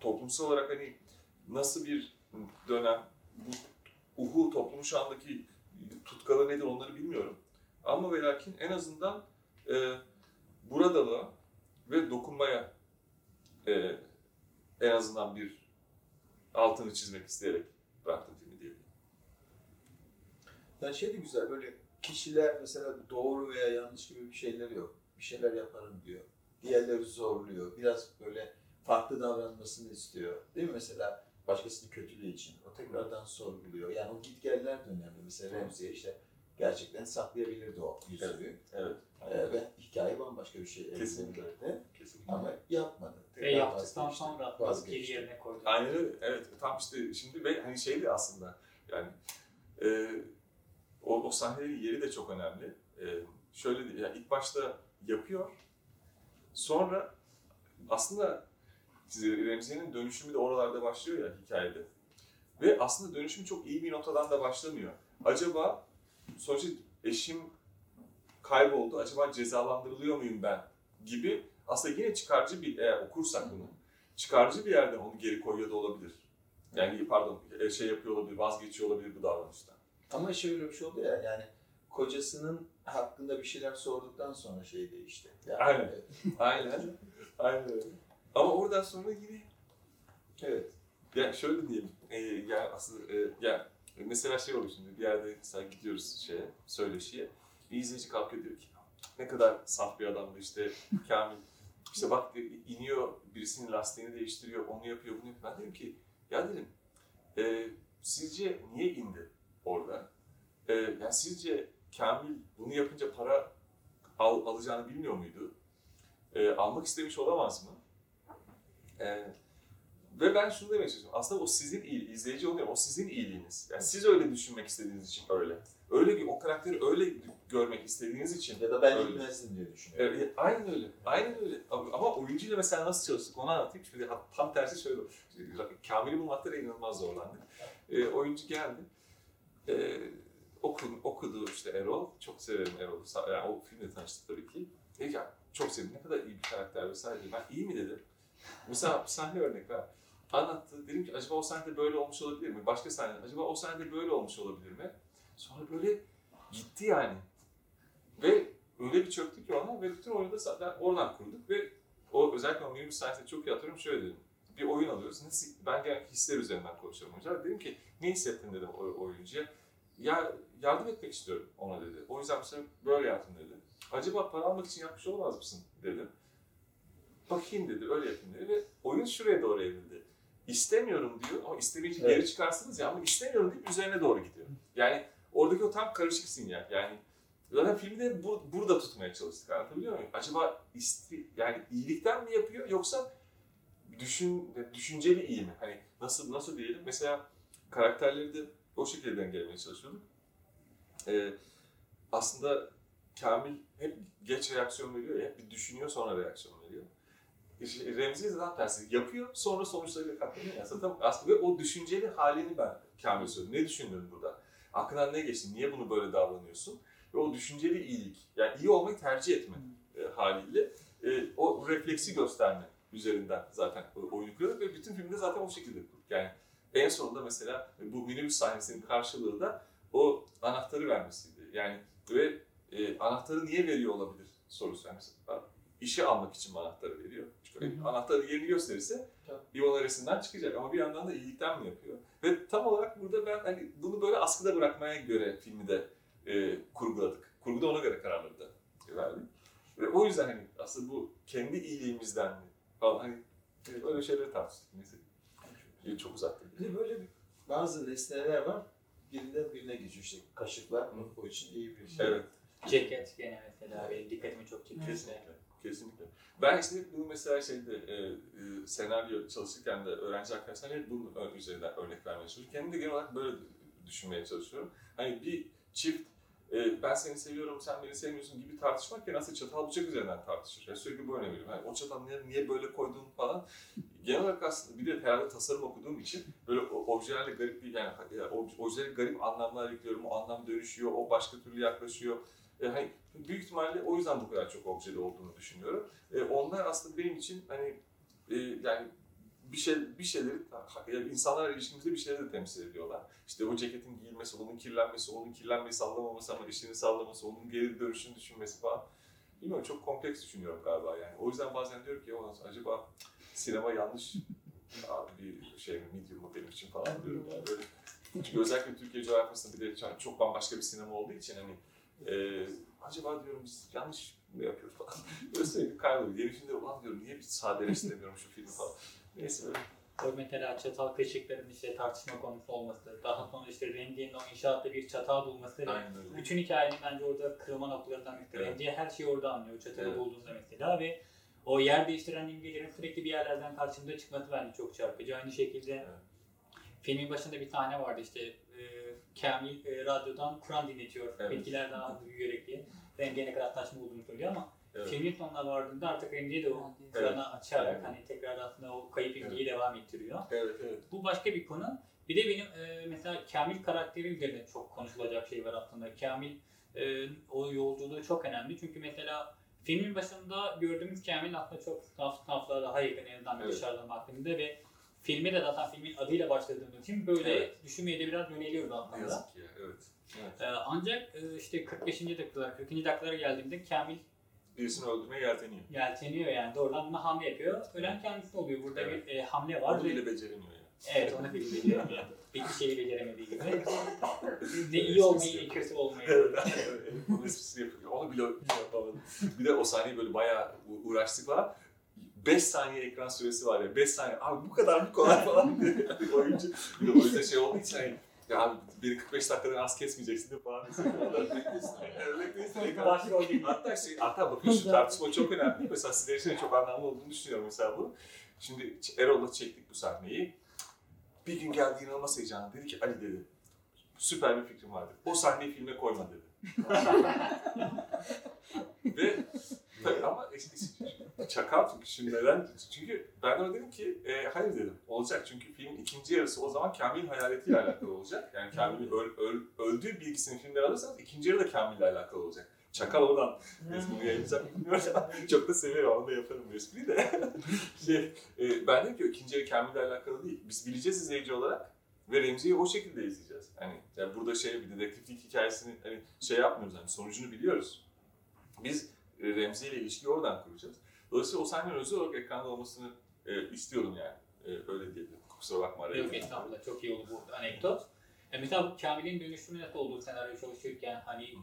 toplumsal olarak hani nasıl bir dönem bu uhu toplumu şu andaki tutkalı nedir onları bilmiyorum. Ama ve lakin en azından e, burada da ve dokunmaya e, en azından bir altını çizmek isteyerek bıraktım filmi diyebilirim. Yani şey de güzel böyle kişiler mesela doğru veya yanlış gibi bir şeyleri yok. Bir şeyler yaparım diyor. Diğerleri zorluyor. Biraz böyle farklı davranmasını istiyor. Değil mi mesela? Başkasını kötülüğü için. O tekrardan sorguluyor. Yani o gitgeller de önemli. Mesela Remzi'ye işte gerçekten saklayabilirdi o yüzüğü. Evet. Ee, ve hikaye bambaşka bir şey Kesinlikle. elinde. Kesinlikle. Ama yapmadı. Ve yaptıktan sonra Vazgeçti. geri yerine koydu. Aynen öyle. Evet. Tam işte şimdi ve hani şeydi aslında yani e, o, o sahnelerin yeri de çok önemli. E, şöyle değil, yani ilk başta yapıyor. Sonra aslında Remziye'nin dönüşümü de oralarda başlıyor ya hikayede. Ve aslında dönüşüm çok iyi bir noktadan da başlamıyor. Acaba sonuçta eşim kayboldu. Acaba cezalandırılıyor muyum ben? Gibi aslında yine çıkarcı bir eğer okursak bunu çıkarcı bir yerden onu geri koyuyor da olabilir. Yani pardon e, şey yapıyor olabilir, vazgeçiyor olabilir bu davranıştan. Ama şöyle bir şey oldu ya yani kocasının hakkında bir şeyler sorduktan sonra şey değişti. Yani, Aynen. evet. Aynen. Aynen. Ama oradan sonra yine Evet. ya şöyle diyelim. E, ya aslında e, ya mesela şey oluyor şimdi bir yerde mesela gidiyoruz şeye, söyleşiye. Bir izleyici kalkıyor diyor ki ne kadar saf bir adamdı işte Kamil. İşte bak diyor, iniyor birisinin lastiğini değiştiriyor, onu yapıyor, bunu yapıyor. Ben dedim ki ya dedim e, sizce niye indi orada? E, yani sizce Kamil bunu yapınca para al, alacağını bilmiyor muydu? E, almak istemiş olamaz mı? E, ve ben şunu demek istiyorum. Aslında o sizin iyi, izleyici oluyor. O sizin iyiliğiniz. Yani siz öyle düşünmek istediğiniz için öyle. Öyle bir o karakteri öyle görmek istediğiniz için. Ya da ben Öyle. bilmezdim diye düşünüyorum. Evet, aynen öyle. Aynen öyle. Ama oyuncuyla mesela nasıl çalıştık onu anlatayım. Şimdi tam tersi şöyle. Kamil'i bulmakta da inanılmaz zorlandık. E, oyuncu geldi. E, okudu, okudu işte Erol. Çok severim Erol'u. Yani o filmle tanıştık tabii ki. Dedi ki "Ya, çok sevdim. Ne kadar iyi bir karakter vesaire. Ben iyi mi dedi. Mesela sahne örnek ver. Anlattı. Dedim ki acaba o sahnede böyle olmuş olabilir mi? Başka sahne. Acaba o sahnede böyle olmuş olabilir mi? Sonra böyle gitti yani. Ve öyle bir çöktük ki ona ve bütün oyunu da oradan kurduk ve o özellikle o minibüs sahnesinde çok iyi hatırlıyorum şöyle dedim. Bir oyun alıyoruz. Nasıl, ben genelde hisler üzerinden konuşuyorum oyuncular. Dedim ki ne hissettin dedim o oyuncuya. Ya yardım etmek istiyorum ona dedi. O yüzden mesela böyle yaptım dedi. Acaba para almak için yapmış olamaz mısın dedim. Bakayım dedi, öyle yapayım dedi ve oyun şuraya doğru evrildi. İstemiyorum diyor ama istemeyince Evet. geri çıkarsınız ya ama istemiyorum deyip üzerine doğru gidiyor. Yani oradaki o tam karışık sinyal. Yani zaten filmi de bu, burada tutmaya çalıştık anlatabiliyor muyum? Acaba isti, yani iyilikten mi yapıyor yoksa düşün, düşünceli iyi mi? Hani nasıl nasıl diyelim? Mesela karakterleri de o şekilde dengelemeye çalışıyorduk. Ee, aslında Kamil hep geç reaksiyon veriyor ya, hep bir düşünüyor sonra reaksiyon Remzi tam tersi yapıyor sonra sonuçlarıyla katlanıyor. Zaten aslında ve o düşünceli halini ben Kamil söylüyorum. Ne düşündün burada? Aklından ne geçti? Niye bunu böyle davranıyorsun? Ve o düşünceli iyilik, yani iyi olmayı tercih etme e, haliyle e, o refleksi gösterme üzerinden zaten o- oyunu kuruyor ve bütün filmde zaten o şekilde kurduk. Yani en sonunda mesela bu minibüs sahnesinin karşılığı da o anahtarı vermesiydi. Yani ve e, anahtarı niye veriyor olabilir sorusu. Yani mesela, işe almak için anahtarı veriyor? Hı hı. anahtarı yerini gösterirse yol arasından çıkacak ama bir yandan da iyilikten mi yapıyor? Ve tam olarak burada ben hani bunu böyle askıda bırakmaya göre filmi de e, kurguladık. Kurguda ona göre kararları da verdik. Ve o yüzden hani aslında bu kendi iyiliğimizden mi falan hani öyle şeyleri tartıştık. Neyse. Çok uzattım. Bir de böyle bazı nesneler var. Birinden birine geçiyor işte. Kaşıklar o için iyi bir şey. Evet. Ceket gene mesela benim dikkatimi çok çekti. Kesinlikle. Kesinlikle. Ben işte bunu mesela şeyde e, e, senaryo çalışırken de öğrenci arkadaşlarla hep bunun üzerinden örnek vermeye çalışıyorum. Kendim de genel olarak böyle düşünmeye çalışıyorum. Hani bir çift e, ben seni seviyorum, sen beni sevmiyorsun gibi tartışmak yerine aslında çatal bıçak üzerinden tartışır. Yani sürekli bu örneği veriyorum. Yani o çatal niye, niye böyle koydun falan. Genel olarak aslında bir de herhalde tasarım okuduğum için böyle objelerle garip bir yani ya, ob- objelere garip anlamlar yüklüyorum. O anlam dönüşüyor, o başka türlü yaklaşıyor. E, hani büyük ihtimalle o yüzden bu kadar çok objeli olduğunu düşünüyorum. E, onlar aslında benim için hani e, yani bir şey bir şeyleri yani insanlarla ilişkimizde bir şeyleri de temsil ediyorlar. İşte o ceketin giyilmesi, onun kirlenmesi, onun kirlenmeyi sallamaması ama işini sallaması, onun geri dönüşünü düşünmesi falan. Bilmiyorum çok kompleks düşünüyorum galiba yani. O yüzden bazen diyorum ki "Ulan acaba sinema yanlış bir şey mi, medium mu benim için falan diyorum yani böyle. Çünkü özellikle Türkiye coğrafyasında bir de çok bambaşka bir sinema olduğu için hani e, acaba diyorum biz yanlış mı yapıyoruz falan. Böyle sürekli kayboluyor. Yeni filmde ulan diyorum niye bir sadeleştiremiyorum şu filmi falan. Neyse böyle O mesela çatal kaşıkların işte tartışma konusu olması, daha sonra işte Randy'nin o inşaatta bir çatal bulması. Bütün hikayenin bence orada kırılma noktalarından birisi. Evet. Randy her şeyi orada anlıyor. O çatalı Evet. bulduğunda mesela ve o yer değiştiren imgelerin sürekli bir yerlerden karşımıza çıkması bence çok çarpıcı. Aynı şekilde Evet. Filmin başında bir tane vardı işte e, Kamil e, radyodan Kur'an dinletiyor. Evet. Bitkiler daha büyüyerek diye. Randy'ye ne kadar saçma olduğunu söylüyor ama Evet. filmin sonuna vardığında artık Randy'ye de o Evet. Kur'an'ı açarak Evet. hani tekrar aslında o kayıp imgeyi devam ettiriyor. Evet, evet. Bu başka bir konu. Bir de benim e, mesela Kamil karakteri üzerine çok konuşulacak şey var aslında. Kamil e, o yolculuğu çok önemli. Çünkü mesela filmin başında gördüğümüz Kamil aslında çok saf saflığa daha yakın en azından Evet. dışarıdan baktığımda ve filme de zaten filmin adıyla başladığımız için böyle Evet. düşünmeye de biraz yöneliyoruz Ne aslında. yazık ki ya, evet. evet. E, ancak e, işte 45. dakikalar, 40. dakikalara geldiğimde Kamil Birisini öldürmeye yelteniyor. yelteniyor yani doğrudan buna hamle yapıyor. Ölen kendisi oluyor. Burada Evet. bir e, hamle var. Onu ve- bile beceremiyor ya. Evet onu bile beceremiyor. Hiçbir şeyi beceremediği gibi. Ne iyi olmayı ne kötü olmayı. Evet, evet. Esprisini yapıyor. Onu bile yapamadım. Bir de o sahneyi böyle bayağı uğraştık falan. 5 saniye ekran süresi var ya. 5 saniye. Abi bu kadar mı kolay falan. Oyuncu. Bir de o yüzden şey olduğu için hani ya abi beni 45 dakikadan az kesmeyeceksin de falan. Değil. Hatta şey, hatta bakın şu tartışma çok önemli. Mesela sizler için çok anlamlı olduğunu düşünüyorum mesela bu. Şimdi Erol'la çektik bu sahneyi. Bir gün geldi inanılmaz heyecanlı. Dedi ki Ali dedi. Süper bir fikrim vardı. O sahneyi filme koyma dedi. Ve tabii ama işte- çakal çünkü şimdi neden? Çünkü ben de ona dedim ki e, hayır dedim. Olacak çünkü filmin ikinci yarısı o zaman Kamil'in hayaletiyle alakalı olacak. Yani Kamil'in öl, öl, öldüğü bilgisini filmden alırsanız ikinci yarı da Kamil'le alakalı olacak. Çakal oradan. Bunu yayınlayacak bilmiyorum ama çok da seviyorum onu da yaparım espriyi de. şey, e, ben dedim ki ikinci yarı Kamil'le alakalı değil. Biz bileceğiz izleyici olarak ve Remzi'yi o şekilde izleyeceğiz. Hani yani burada şey bir dedektiflik hikayesini hani şey yapmıyoruz hani sonucunu biliyoruz. Biz Remzi ile ilişkiyi oradan kuracağız. Dolayısıyla o sahnenin özel olarak ekranda olmasını e, istiyorum yani. E, öyle diyebilirim. Kusura bakma araya. Yok estağfurullah çok iyi oldu bu anekdot. E mesela Kamil'in dönüşümü nasıl olduğu senaryo çalışırken hani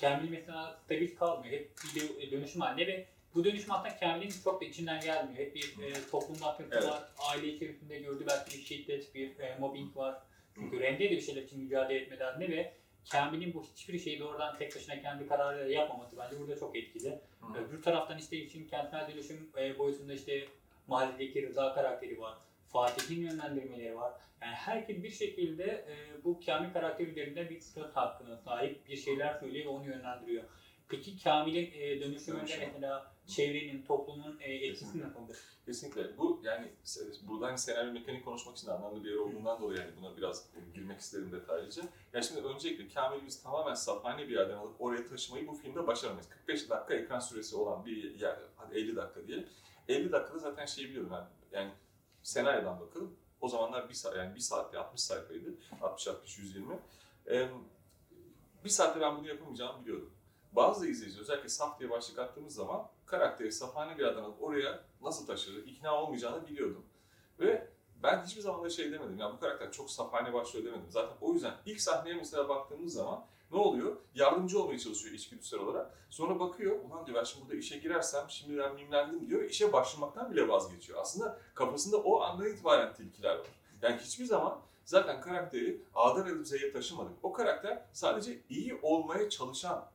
Kamil mesela stabil kalmıyor. Hep bir dö- dönüşüm halinde ve bu dönüşüm aslında Kamil'in çok da içinden gelmiyor. Hep bir e, toplum baskısı Evet. var, aile içerisinde gördüğü belki bir şiddet, bir e, mobbing var. Çünkü Remzi'ye de bir şeyler için mücadele etme derdinde ve Kamil'in bu hiçbir şeyi doğrudan tek başına kendi kararıyla yapmaması bence burada çok etkili. Hı. Öbür taraftan işte için kentsel dönüşüm e, boyutunda işte mahalledeki Rıza karakteri var. Fatih'in yönlendirmeleri var. Yani herkes bir şekilde e, bu Kamil karakteri üzerinde bir söz hakkına sahip bir şeyler söylüyor ve onu yönlendiriyor. Peki Kamil'in e, dönüşümünde Dönüşüm. mesela çevrenin, toplumun e, etkisi Kesinlikle. nasıldır? Kesinlikle. Bu yani se- burada hani senaryo mekanik konuşmak için anlamlı bir yer olduğundan dolayı yani buna biraz e, girmek isterim detaylıca. Yani şimdi öncelikle Kamil'i biz tamamen safhane bir yerden alıp oraya taşımayı bu filmde başaramayız. 45 dakika ekran süresi olan bir yer, hadi 50 dakika diyelim. 50 dakikada zaten şeyi biliyorum ben. Yani senaryodan bakalım. O zamanlar bir saat, yani bir saatte 60 sayfaydı. 60 60 120. Ee, bir saatte ben bunu yapamayacağımı biliyordum. Bazı izleyici özellikle saf diye başlık attığımız zaman karakteri safhane bir alıp oraya nasıl taşır, ikna olmayacağını biliyordum. Ve ben hiçbir zaman da şey demedim, ya bu karakter çok safhane başlıyor demedim. Zaten o yüzden ilk sahneye mesela baktığımız zaman ne oluyor? Yardımcı olmaya çalışıyor içgüdüsel olarak. Sonra bakıyor, ulan diyor ben şimdi burada işe girersem şimdiden mimlendim diyor. İşe başlamaktan bile vazgeçiyor. Aslında kafasında o andan itibaren tilkiler var. Yani hiçbir zaman zaten karakteri A'dan Z'ye taşımadık. O karakter sadece iyi olmaya çalışan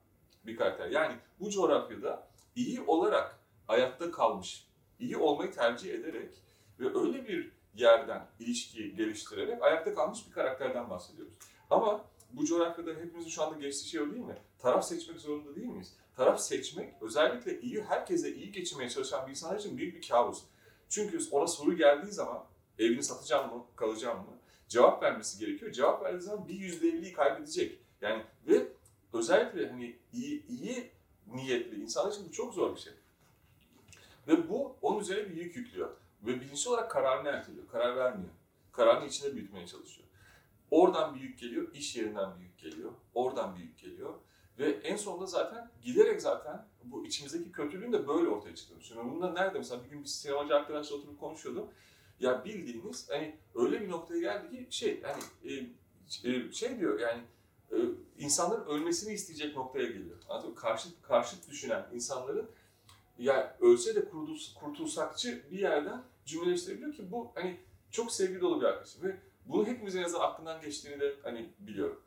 bir karakter. Yani bu coğrafyada iyi olarak ayakta kalmış, iyi olmayı tercih ederek ve öyle bir yerden ilişkiyi geliştirerek ayakta kalmış bir karakterden bahsediyoruz. Ama bu coğrafyada hepimizin şu anda geçtiği şey o değil mi? Taraf seçmek zorunda değil miyiz? Taraf seçmek özellikle iyi, herkese iyi geçinmeye çalışan bir insan için büyük bir kabus. Çünkü ona soru geldiği zaman evini satacağım mı, kalacağım mı? Cevap vermesi gerekiyor. Cevap verdiği zaman bir yüzde elliyi kaybedecek. Yani ve özellikle hani iyi, iyi niyetli insanlar için bu çok zor bir şey. Ve bu onun üzerine bir yük yüklüyor. Ve bilinçli olarak kararını erteliyor. Karar vermiyor. Kararını içinde büyütmeye çalışıyor. Oradan bir yük geliyor, iş yerinden bir yük geliyor. Oradan bir yük geliyor. Ve en sonunda zaten giderek zaten bu içimizdeki kötülüğün de böyle ortaya çıktığını düşünüyorum. Bunda nerede mesela bir gün bir sinemacı arkadaşla oturup konuşuyordum. Ya bildiğiniz hani öyle bir noktaya geldi ki şey hani e, e, şey diyor yani insanların ölmesini isteyecek noktaya geliyor. Anladın mı? Karşıt, karşıt düşünen insanların ya ölse de kurtuls- kurtulsakçı bir yerden cümleleştirebiliyor ki bu hani çok sevgi dolu bir arkadaşım ve bunu hepimizin yazan aklından geçtiğini de hani biliyorum.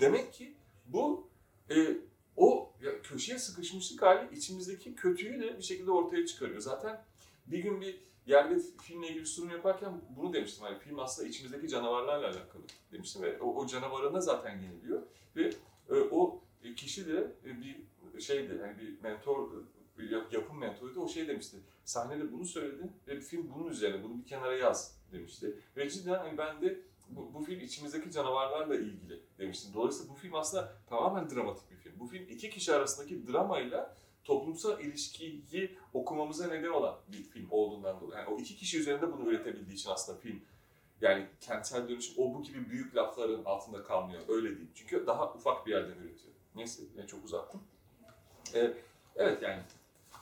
Demek ki bu e, o ya, köşeye sıkışmışlık hali içimizdeki kötüyü de bir şekilde ortaya çıkarıyor. Zaten bir gün bir yerde filmle ilgili sunum yaparken bunu demiştim. Hani film aslında içimizdeki canavarlarla alakalı demiştim ve o, o canavarına zaten yeniliyor ve e, o kişi de e, bir şeydi hani bir mentor bir yap- yapım mentoruydu o şey demişti. Sahnede bunu söyledin ve bir film bunun üzerine bunu bir kenara yaz demişti. Ve cidden hani ben de bu, bu film içimizdeki canavarlarla ilgili demiştim. Dolayısıyla bu film aslında tamamen dramatik bir film. Bu film iki kişi arasındaki dramayla toplumsal ilişkiyi okumamıza neden olan bir film olduğundan dolayı. Yani o iki kişi üzerinde bunu üretebildiği için aslında film yani kentsel dönüşüm o bu gibi büyük lafların altında kalmıyor. Öyle değil. Çünkü daha ufak bir yerden üretiyor. Neyse yine çok uzattım. Ee, evet yani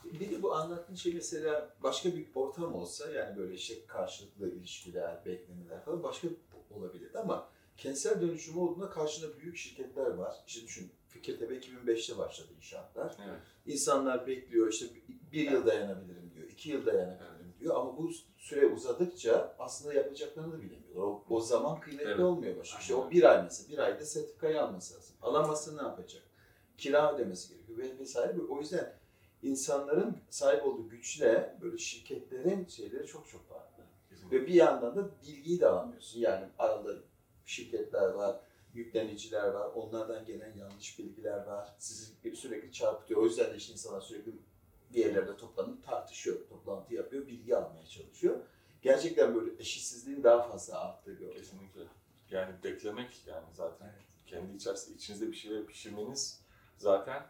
Bir de bu anlattığın şey mesela başka bir ortam olsa yani böyle işte karşılıklı ilişkiler, beklemeler falan başka olabilirdi ama kentsel dönüşüm olduğunda karşında büyük şirketler var. İşte düşün Fikirtepe 2005'te başladı inşaatlar. evet. İnsanlar bekliyor işte bir yıl dayanabilirim diyor, iki yıl dayanabilirim diyor ama bu süre uzadıkça aslında yapacaklarını da bilemiyorlar. O, o zaman kıymetli Evet. olmuyor başka. İşte o bir ay mesela, bir ayda sertifikayı alması lazım. Alamazsa ne yapacak? Kira ödemesi gerekiyor ve vesaire. O yüzden insanların sahip olduğu güçle böyle şirketlerin şeyleri çok çok farklı. kesinlikle. Ve bir yandan da bilgiyi de alamıyorsun. Yani arada şirketler var, yükleniciler var, onlardan gelen yanlış bilgiler var. Sizi sürekli çarpıtıyor. O yüzden de işte insanlar sürekli bir yerlerde toplanıp tartışıyor, toplantı yapıyor, bilgi almaya çalışıyor. Gerçekten böyle eşitsizliğin daha fazla arttığı bir ortam. Kesinlikle. Yani beklemek yani zaten kendi içerisinde içinizde bir şeyler pişirmeniz zaten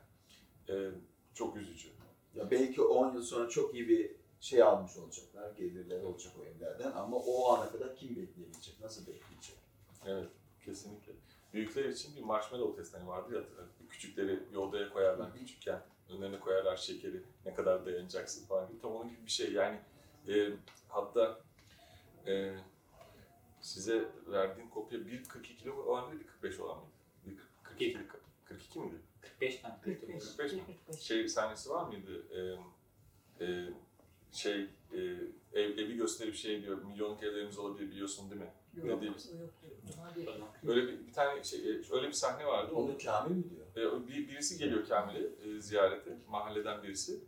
e, çok üzücü. Ya belki 10 yıl sonra çok iyi bir şey almış olacaklar, gelirleri olacak o evlerden ama o ana kadar kim bekleyebilecek, nasıl bekleyecek? Evet, kesinlikle. Büyükler için bir marshmallow testi hani vardı ya, küçükleri yoldaya koyarlar küçükken, önlerine koyarlar şekeri, ne kadar dayanacaksın falan gibi. Tam onun gibi bir şey yani. E, hatta e, size verdiğim kopya 1.42 kilo olan mıydı, 45 olan mıydı? 1.42 42 miydi? 45 tane. 45. 45 mi? Şey sahnesi var mıydı? E, e, şey, e, ev, evi gösterip şey diyor, milyonluk evlerimiz olabilir biliyorsun değil mi? Yok, Ne. Hadi. Öyle bir, bir tane şey, öyle bir sahne vardı. Onu, Kamil mi diyor? e, bir, birisi geliyor Kamil'e e, ziyarete, mahalleden birisi.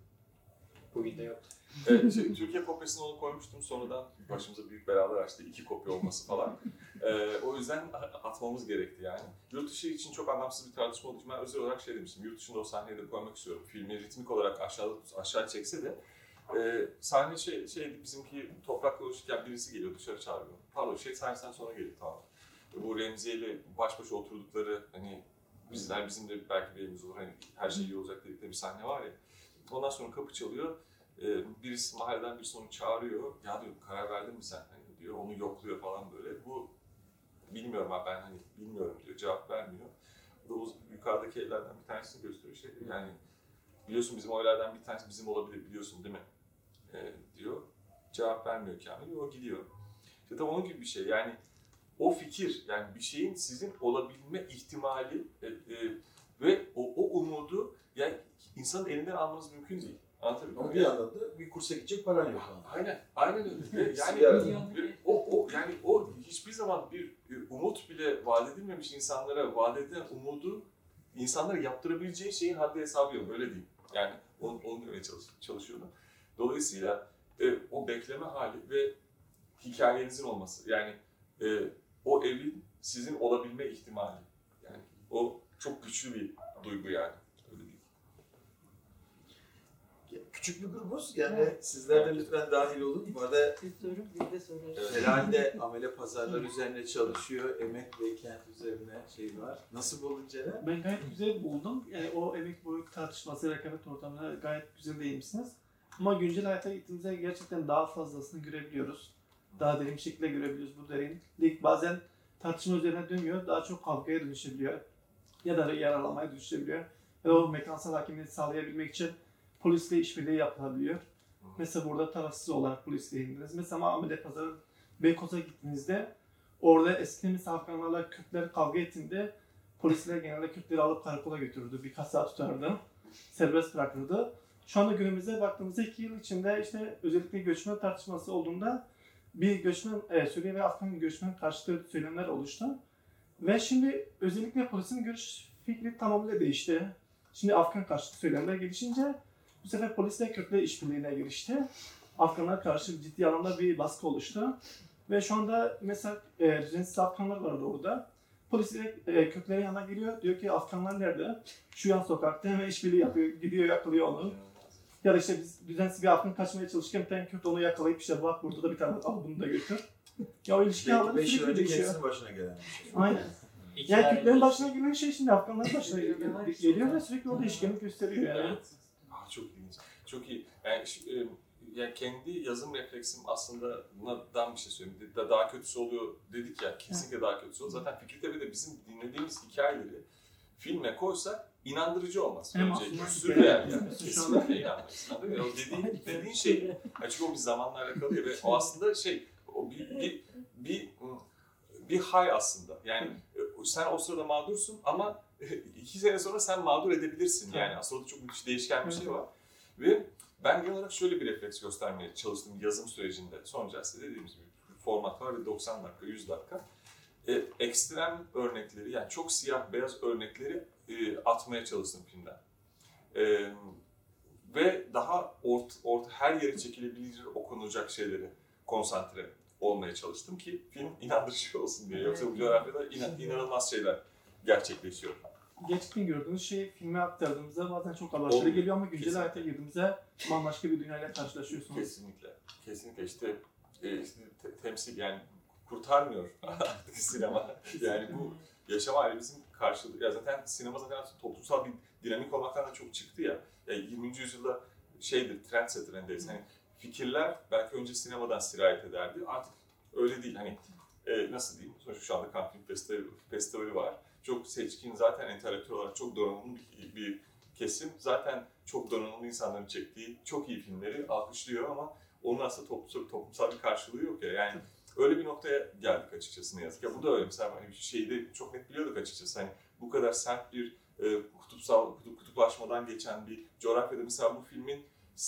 Bugün de yok. E, şey, Türkiye kopyasını onu koymuştum. Sonradan başımıza büyük belalar açtı. iki kopya olması falan. E, o yüzden atmamız gerekti yani. Yurt dışı için çok anlamsız bir tartışma olduğu için ben özel olarak şey demiştim. Yurt dışında o sahneyi de koymak istiyorum. Filmi ritmik olarak aşağı, aşağı çekse de e, sahne şey, şeydi bizimki toprakla uğraşırken birisi geliyor dışarı çağırıyor. Pardon şey sahnesinden sonra geliyor tamam. Bu Remziye ile baş başa oturdukları hani bizler bizim de belki bir evimiz olur hani her şey iyi olacak dedikleri bir sahne var ya. Ondan sonra kapı çalıyor. Ee, birisi mahalleden birisi onu çağırıyor. Ya diyor karar verdin mi sen? Hani diyor onu yokluyor falan böyle. Bu bilmiyorum abi ben hani bilmiyorum diyor. Cevap vermiyor. Bu da o yukarıdaki evlerden bir tanesini gösteriyor. Şey, yani biliyorsun bizim o bir tanesi bizim olabilir biliyorsun değil mi? Ee, diyor. Cevap vermiyor Kamil. O gidiyor. İşte tam onun gibi bir şey. Yani o fikir yani bir şeyin sizin olabilme ihtimali e, e, ve o, o umudu yani insanın elinden almanız mümkün değil. Anlatabiliyor Ama bir yandan da bir kursa gidecek paran yok. Aynen, aynen öyle. Ve yani ve o, o yani o hiçbir zaman bir e, umut bile vaat edilmemiş insanlara vaat edilen umudu insanlara yaptırabileceği şeyin haddi hesabı yok. Öyle değil. Yani onu, onu demeye çalış, çalışıyordum. Dolayısıyla e, o bekleme hali ve hikayenizin olması yani e, o evin sizin olabilme ihtimali. Yani o çok güçlü bir duygu yani. Küçük bir grubuz. Yani sizler de lütfen dahil olun. Bu arada Bir soru, bir de soru. Evet. Helal de amele pazarlar üzerine çalışıyor. Emek ve kent üzerine şey var. Nasıl buldun Ceren? Ben gayet güzel buldum. Yani o emek boyu tartışması, rekabet ortamına gayet güzel değinmişsiniz. Ama güncel hayata gittiğimizde gerçekten daha fazlasını görebiliyoruz. Daha derin bir şekilde görebiliyoruz bu derinlik. Bazen tartışma üzerine dönmüyor, daha çok kavgaya dönüşebiliyor. Ya da yaralamaya dönüşebiliyor. Ve o mekansal hakimiyeti sağlayabilmek için polisle işbirliği yapılabiliyor. Mesela burada tarafsız olarak polisle indiniz. Mesela Amele Pazarı Beykoz'a gittiğinizde orada eski Afganlarla Kürtler kavga ettiğinde polisler genelde Kürtleri alıp karakola götürürdü. Birkaç saat tutardı. Serbest bırakırdı. Şu anda günümüze baktığımızda iki yıl içinde işte özellikle göçmen tartışması olduğunda bir göçmen, e, Suriye ve Afgan göçmen karşıtı söylemler oluştu. Ve şimdi özellikle polisin görüş fikri tamamıyla değişti. Şimdi Afgan karşıtı söylemler gelişince bu sefer polisle Kürtler işbirliğine girişti. Afganlar karşı ciddi anlamda bir baskı oluştu. Ve şu anda mesela e, düzensiz Afganlar var orada. Polis direkt e, Kürtlerin yanına geliyor. Diyor ki Afganlar nerede? Şu yan sokakta hemen işbirliği yapıyor. Gidiyor yakalıyor onu. Ya da işte biz düzensiz bir Afgan kaçmaya çalışırken bir tane Kürt onu yakalayıp işte bak burada da bir tane al bunu da götür. Ya o ilişki Belki alanı 5 yıl sürekli önce değişiyor. başına gelen bir şey. Aynen. İki Yani de- başına gelen şey şimdi Afganların başına gel- geliyor ve sürekli orada işkenlik gösteriyor yani. Evet. Aa, çok ilginç. Çok iyi. Yani, e, yani kendi yazım refleksim aslında bundan bir şey söyleyeyim. Da- Daha kötüsü oluyor dedik ya. Kesinlikle daha kötüsü oluyor. Zaten Fikirtepe'de bizim dinlediğimiz hikayeleri filme koysak inandırıcı olmaz. Hem Önce aslında- sürreal yani. Kesinlikle inanmayız. Anladın mı? O dediğin, dediğin şey çünkü o bir zamanlarla kalıyor ve o aslında şey o bir bir bir, bir hay aslında. Yani sen o sırada mağdursun ama iki sene sonra sen mağdur edebilirsin. Yani aslında orada çok müthiş değişken bir şey var. Ve ben genel olarak şöyle bir refleks göstermeye çalıştım yazım sürecinde. Son Justice dediğimiz gibi format var ve 90 dakika, 100 dakika. E, ekstrem örnekleri yani çok siyah beyaz örnekleri e, atmaya çalıştım filmden. E, ve daha ort, ort, her yere çekilebilir okunacak şeyleri konsantre olmaya çalıştım ki film inandırıcı olsun diye. Yoksa bu coğrafyada inan, inanılmaz şeyler gerçekleşiyor. Gerçekten gördüğünüz şey filme aktardığımızda bazen çok abartılı Olmuyor. geliyor ama güncel hayata girdiğimizde bambaşka bir dünyayla karşılaşıyorsunuz. Kesinlikle. Kesinlikle işte, e, işte te- temsil yani kurtarmıyor artık sinema. Yani bu yaşam halimizin karşılığı. Ya zaten sinema zaten toplumsal bir dinamik olmaktan da çok çıktı ya. ya 20. yüzyılda şeydir, trendsetter endeyiz. Hani fikirler belki önce sinemadan sirayet ederdi. Artık öyle değil. Hani e, nasıl diyeyim? Sonuçta şu anda Cannes Film Festivali, Festivali var. Çok seçkin, zaten entelektüel olarak çok donanımlı bir, bir kesim. Zaten çok donanımlı insanların çektiği çok iyi filmleri alkışlıyor ama onun aslında toplumsal, toplumsal bir karşılığı yok ya. Yani öyle bir noktaya geldik açıkçası ne yazık ki. Bu da öyle. Mesela hani bir şeyi de çok net biliyorduk açıkçası. Hani bu kadar sert bir e, kutupsal, kutup, kutuplaşmadan geçen bir coğrafyada mesela bu filmin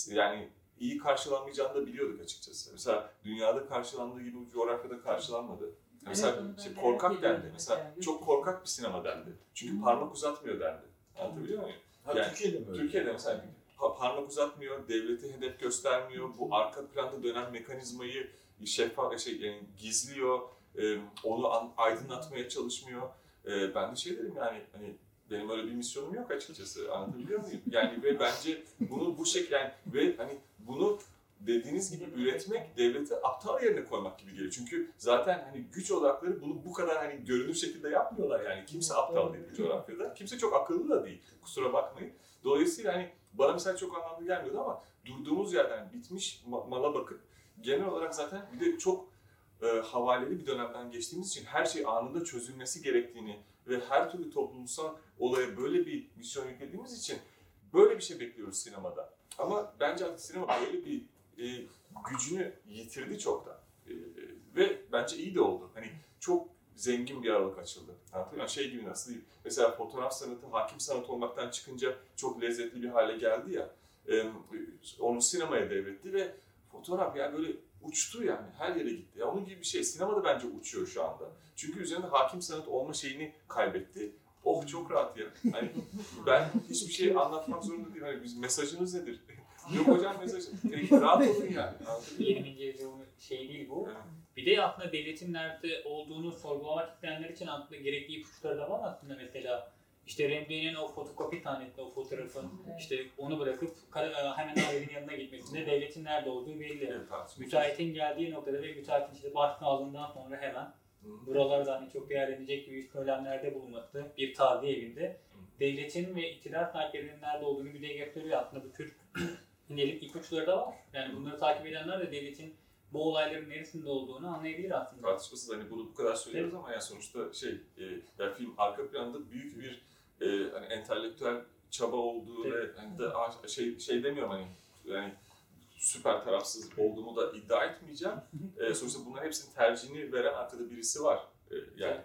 yani iyi karşılanmayacağını da biliyorduk açıkçası. Mesela dünyada karşılandığı gibi bu coğrafyada karşılanmadı. Mesela Evet, ben korkak dendi. Mesela mesela. çok korkak bir sinema dendi. Çünkü parmak uzatmıyor dendi. Anlatabiliyor muyum? Ha, Yani Türkiye'de mi öyle? Türkiye'de mesela pa- parmak uzatmıyor, devleti hedef göstermiyor, bu arka planda dönen mekanizmayı şeffaf şey yani gizliyor, e, onu an- aydınlatmaya çalışmıyor. E, ben de şey dedim yani hani benim öyle bir misyonum yok açıkçası anlatabiliyor muyum? Yani ve bence bunu bu şekilde yani ve hani bunu dediğiniz gibi üretmek devleti aptal yerine koymak gibi geliyor. Çünkü zaten hani güç odakları bunu bu kadar hani görünür şekilde yapmıyorlar yani. Kimse aptal değil bu coğrafyada. Kimse çok akıllı da değil. Kusura bakmayın. Dolayısıyla hani bana mesela çok anlamlı gelmiyordu ama durduğumuz yerden bitmiş ma- mala bakıp genel olarak zaten bir de çok e, havaleli bir dönemden geçtiğimiz için her şey anında çözülmesi gerektiğini ve her türlü toplumsal olaya böyle bir misyon yüklediğimiz için böyle bir şey bekliyoruz sinemada. Ama bence artık sinema böyle bir e, gücünü yitirdi çoktan. E, ve bence iyi de oldu. Hani çok zengin bir aralık açıldı. Muyum? Şey gibi nasıl diyeyim? Mesela fotoğraf sanatı hakim sanat olmaktan çıkınca çok lezzetli bir hale geldi ya. E, onu sinemaya devretti ve fotoğraf yani böyle uçtu yani her yere gitti. Ya onun gibi bir şey. Sinemada bence uçuyor şu anda. Çünkü üzerinde hakim sanat olma şeyini kaybetti. Oh çok rahat ya. Hani ben hiçbir şey anlatmak zorunda değilim. Hani biz mesajınız nedir? Yok hocam mesajı. Peki rahat olun yani. Anladın mı? 20. yüzyılın şeyi değil bu. Evet. Bir de aslında devletin nerede olduğunu sorgulamak isteyenler için aslında gerekli ipuçları da var aslında mesela. İşte Rembrandt'in o fotokopi tanetli o fotoğrafın Evet. işte onu bırakıp kara- hemen ailenin yanına gitmesinde devletin nerede olduğu belli. Evet. Müteahhitin geldiği noktada ve müteahhitin işte başını aldığından sonra hemen Hı. buralarda hani çok değerlenecek gibi söylemlerde bulunması bir taziye evinde devletin ve iktidar sahiplerinin nerede olduğunu bir de gösteriyor aslında bu tür diyelim ipuçları da var. Yani bunları takip edenler de devletin bu olayların neresinde olduğunu anlayabilir aslında. tartışmasız hani bunu bu kadar söylüyoruz ama yani sonuçta şey e, ya film arka planda büyük bir e, hani entelektüel çaba olduğu ve hani de şey şey demiyorum hani yani süper tarafsız olduğumu da iddia etmeyeceğim. E, sonuçta bunların hepsinin tercihini veren arkada birisi var. E, yani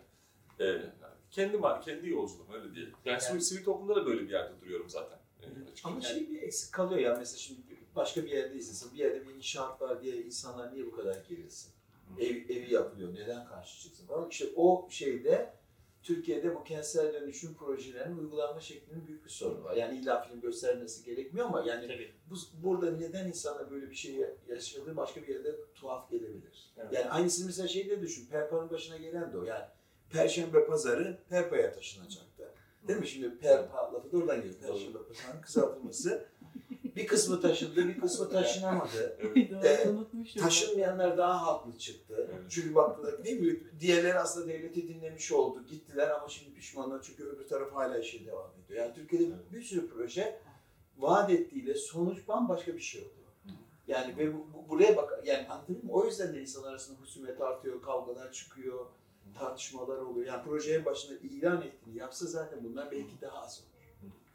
e, kendi ma- kendi yolculuğum öyle diyelim. Yani sivil, sivil toplumda da böyle bir yerde duruyorum zaten. E. Ama şey bir eksik kalıyor ya mesela şimdi başka bir yerde izlesin. Bir yerde bir inşaat var diye insanlar niye bu kadar gerilsin? Ev, evi yapılıyor. Neden karşı çıksın falan. İşte o şeyde Türkiye'de bu kentsel dönüşüm projelerinin uygulanma şeklinin büyük bir sorunu var. Yani illa film göstermesi gerekmiyor ama yani Tabii. bu, burada neden insana böyle bir şey yaşadığı başka bir yerde tuhaf gelebilir. Evet. Yani aynısını mesela şeyde düşün. Perpa'nın başına gelen de o. Yani Perşembe pazarı Perpa'ya taşınacaktı. Değil mi? Şimdi Perpa lafı da oradan geliyor. Perşembe pazarının kısaltılması. Bir kısmı taşındı, bir kısmı taşınamadı. Doğru, unutmuşum. Taşınmayanlar daha haklı çıktı. Evet. Çünkü baktılar değil mi? Diğerleri aslında devleti dinlemiş oldu. Gittiler ama şimdi pişmanlar çünkü öbür taraf hala işe devam ediyor. Yani Türkiye'de Evet. bir sürü proje vaat ettiğiyle sonuç bambaşka bir şey oldu. Yani ve bu- bu- buraya bak yani anladın mı? O yüzden de insanlar arasında husumet artıyor, kavgalar çıkıyor, tartışmalar oluyor. Yani projenin başında ilan ettiğini yapsa zaten bunlar belki daha az olur.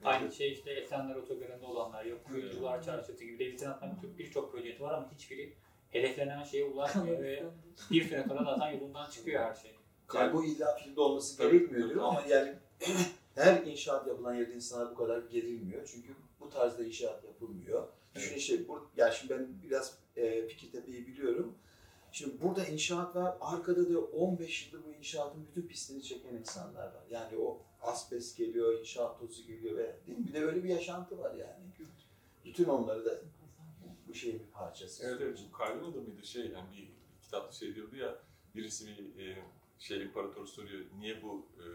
Aynı şey işte Esenler Otogarı'nda olanlar, yok Kuyumcular Çarşısı gibi devletin aslında bir- birçok projesi var ama hiçbiri hedeflenen şeye ulaşmıyor ve bir süre sonra zaten yolundan çıkıyor her şey. Yani bu illa filmde olması gerekmiyor diyorum ama yani her inşaat yapılan yerde insanlar bu kadar gerilmiyor. Çünkü bu tarzda inşaat yapılmıyor. Düşün Evet. işte, bur ya şimdi ben biraz e, Fikirtepe'yi biliyorum. Şimdi burada inşaat var, arkada da 15 yıldır bu inşaatın bütün pisliğini çeken insanlar var. Yani o asbest geliyor, inşaat tozu geliyor ve değil mi? Bir de öyle bir yaşantı var yani. Bütün onları da bu şeyin bir parçası. Evet evet bu Calvin adamıydı şey yani bir kitapta şey diyordu ya birisi bir e, şey imparatoru soruyor niye bu e,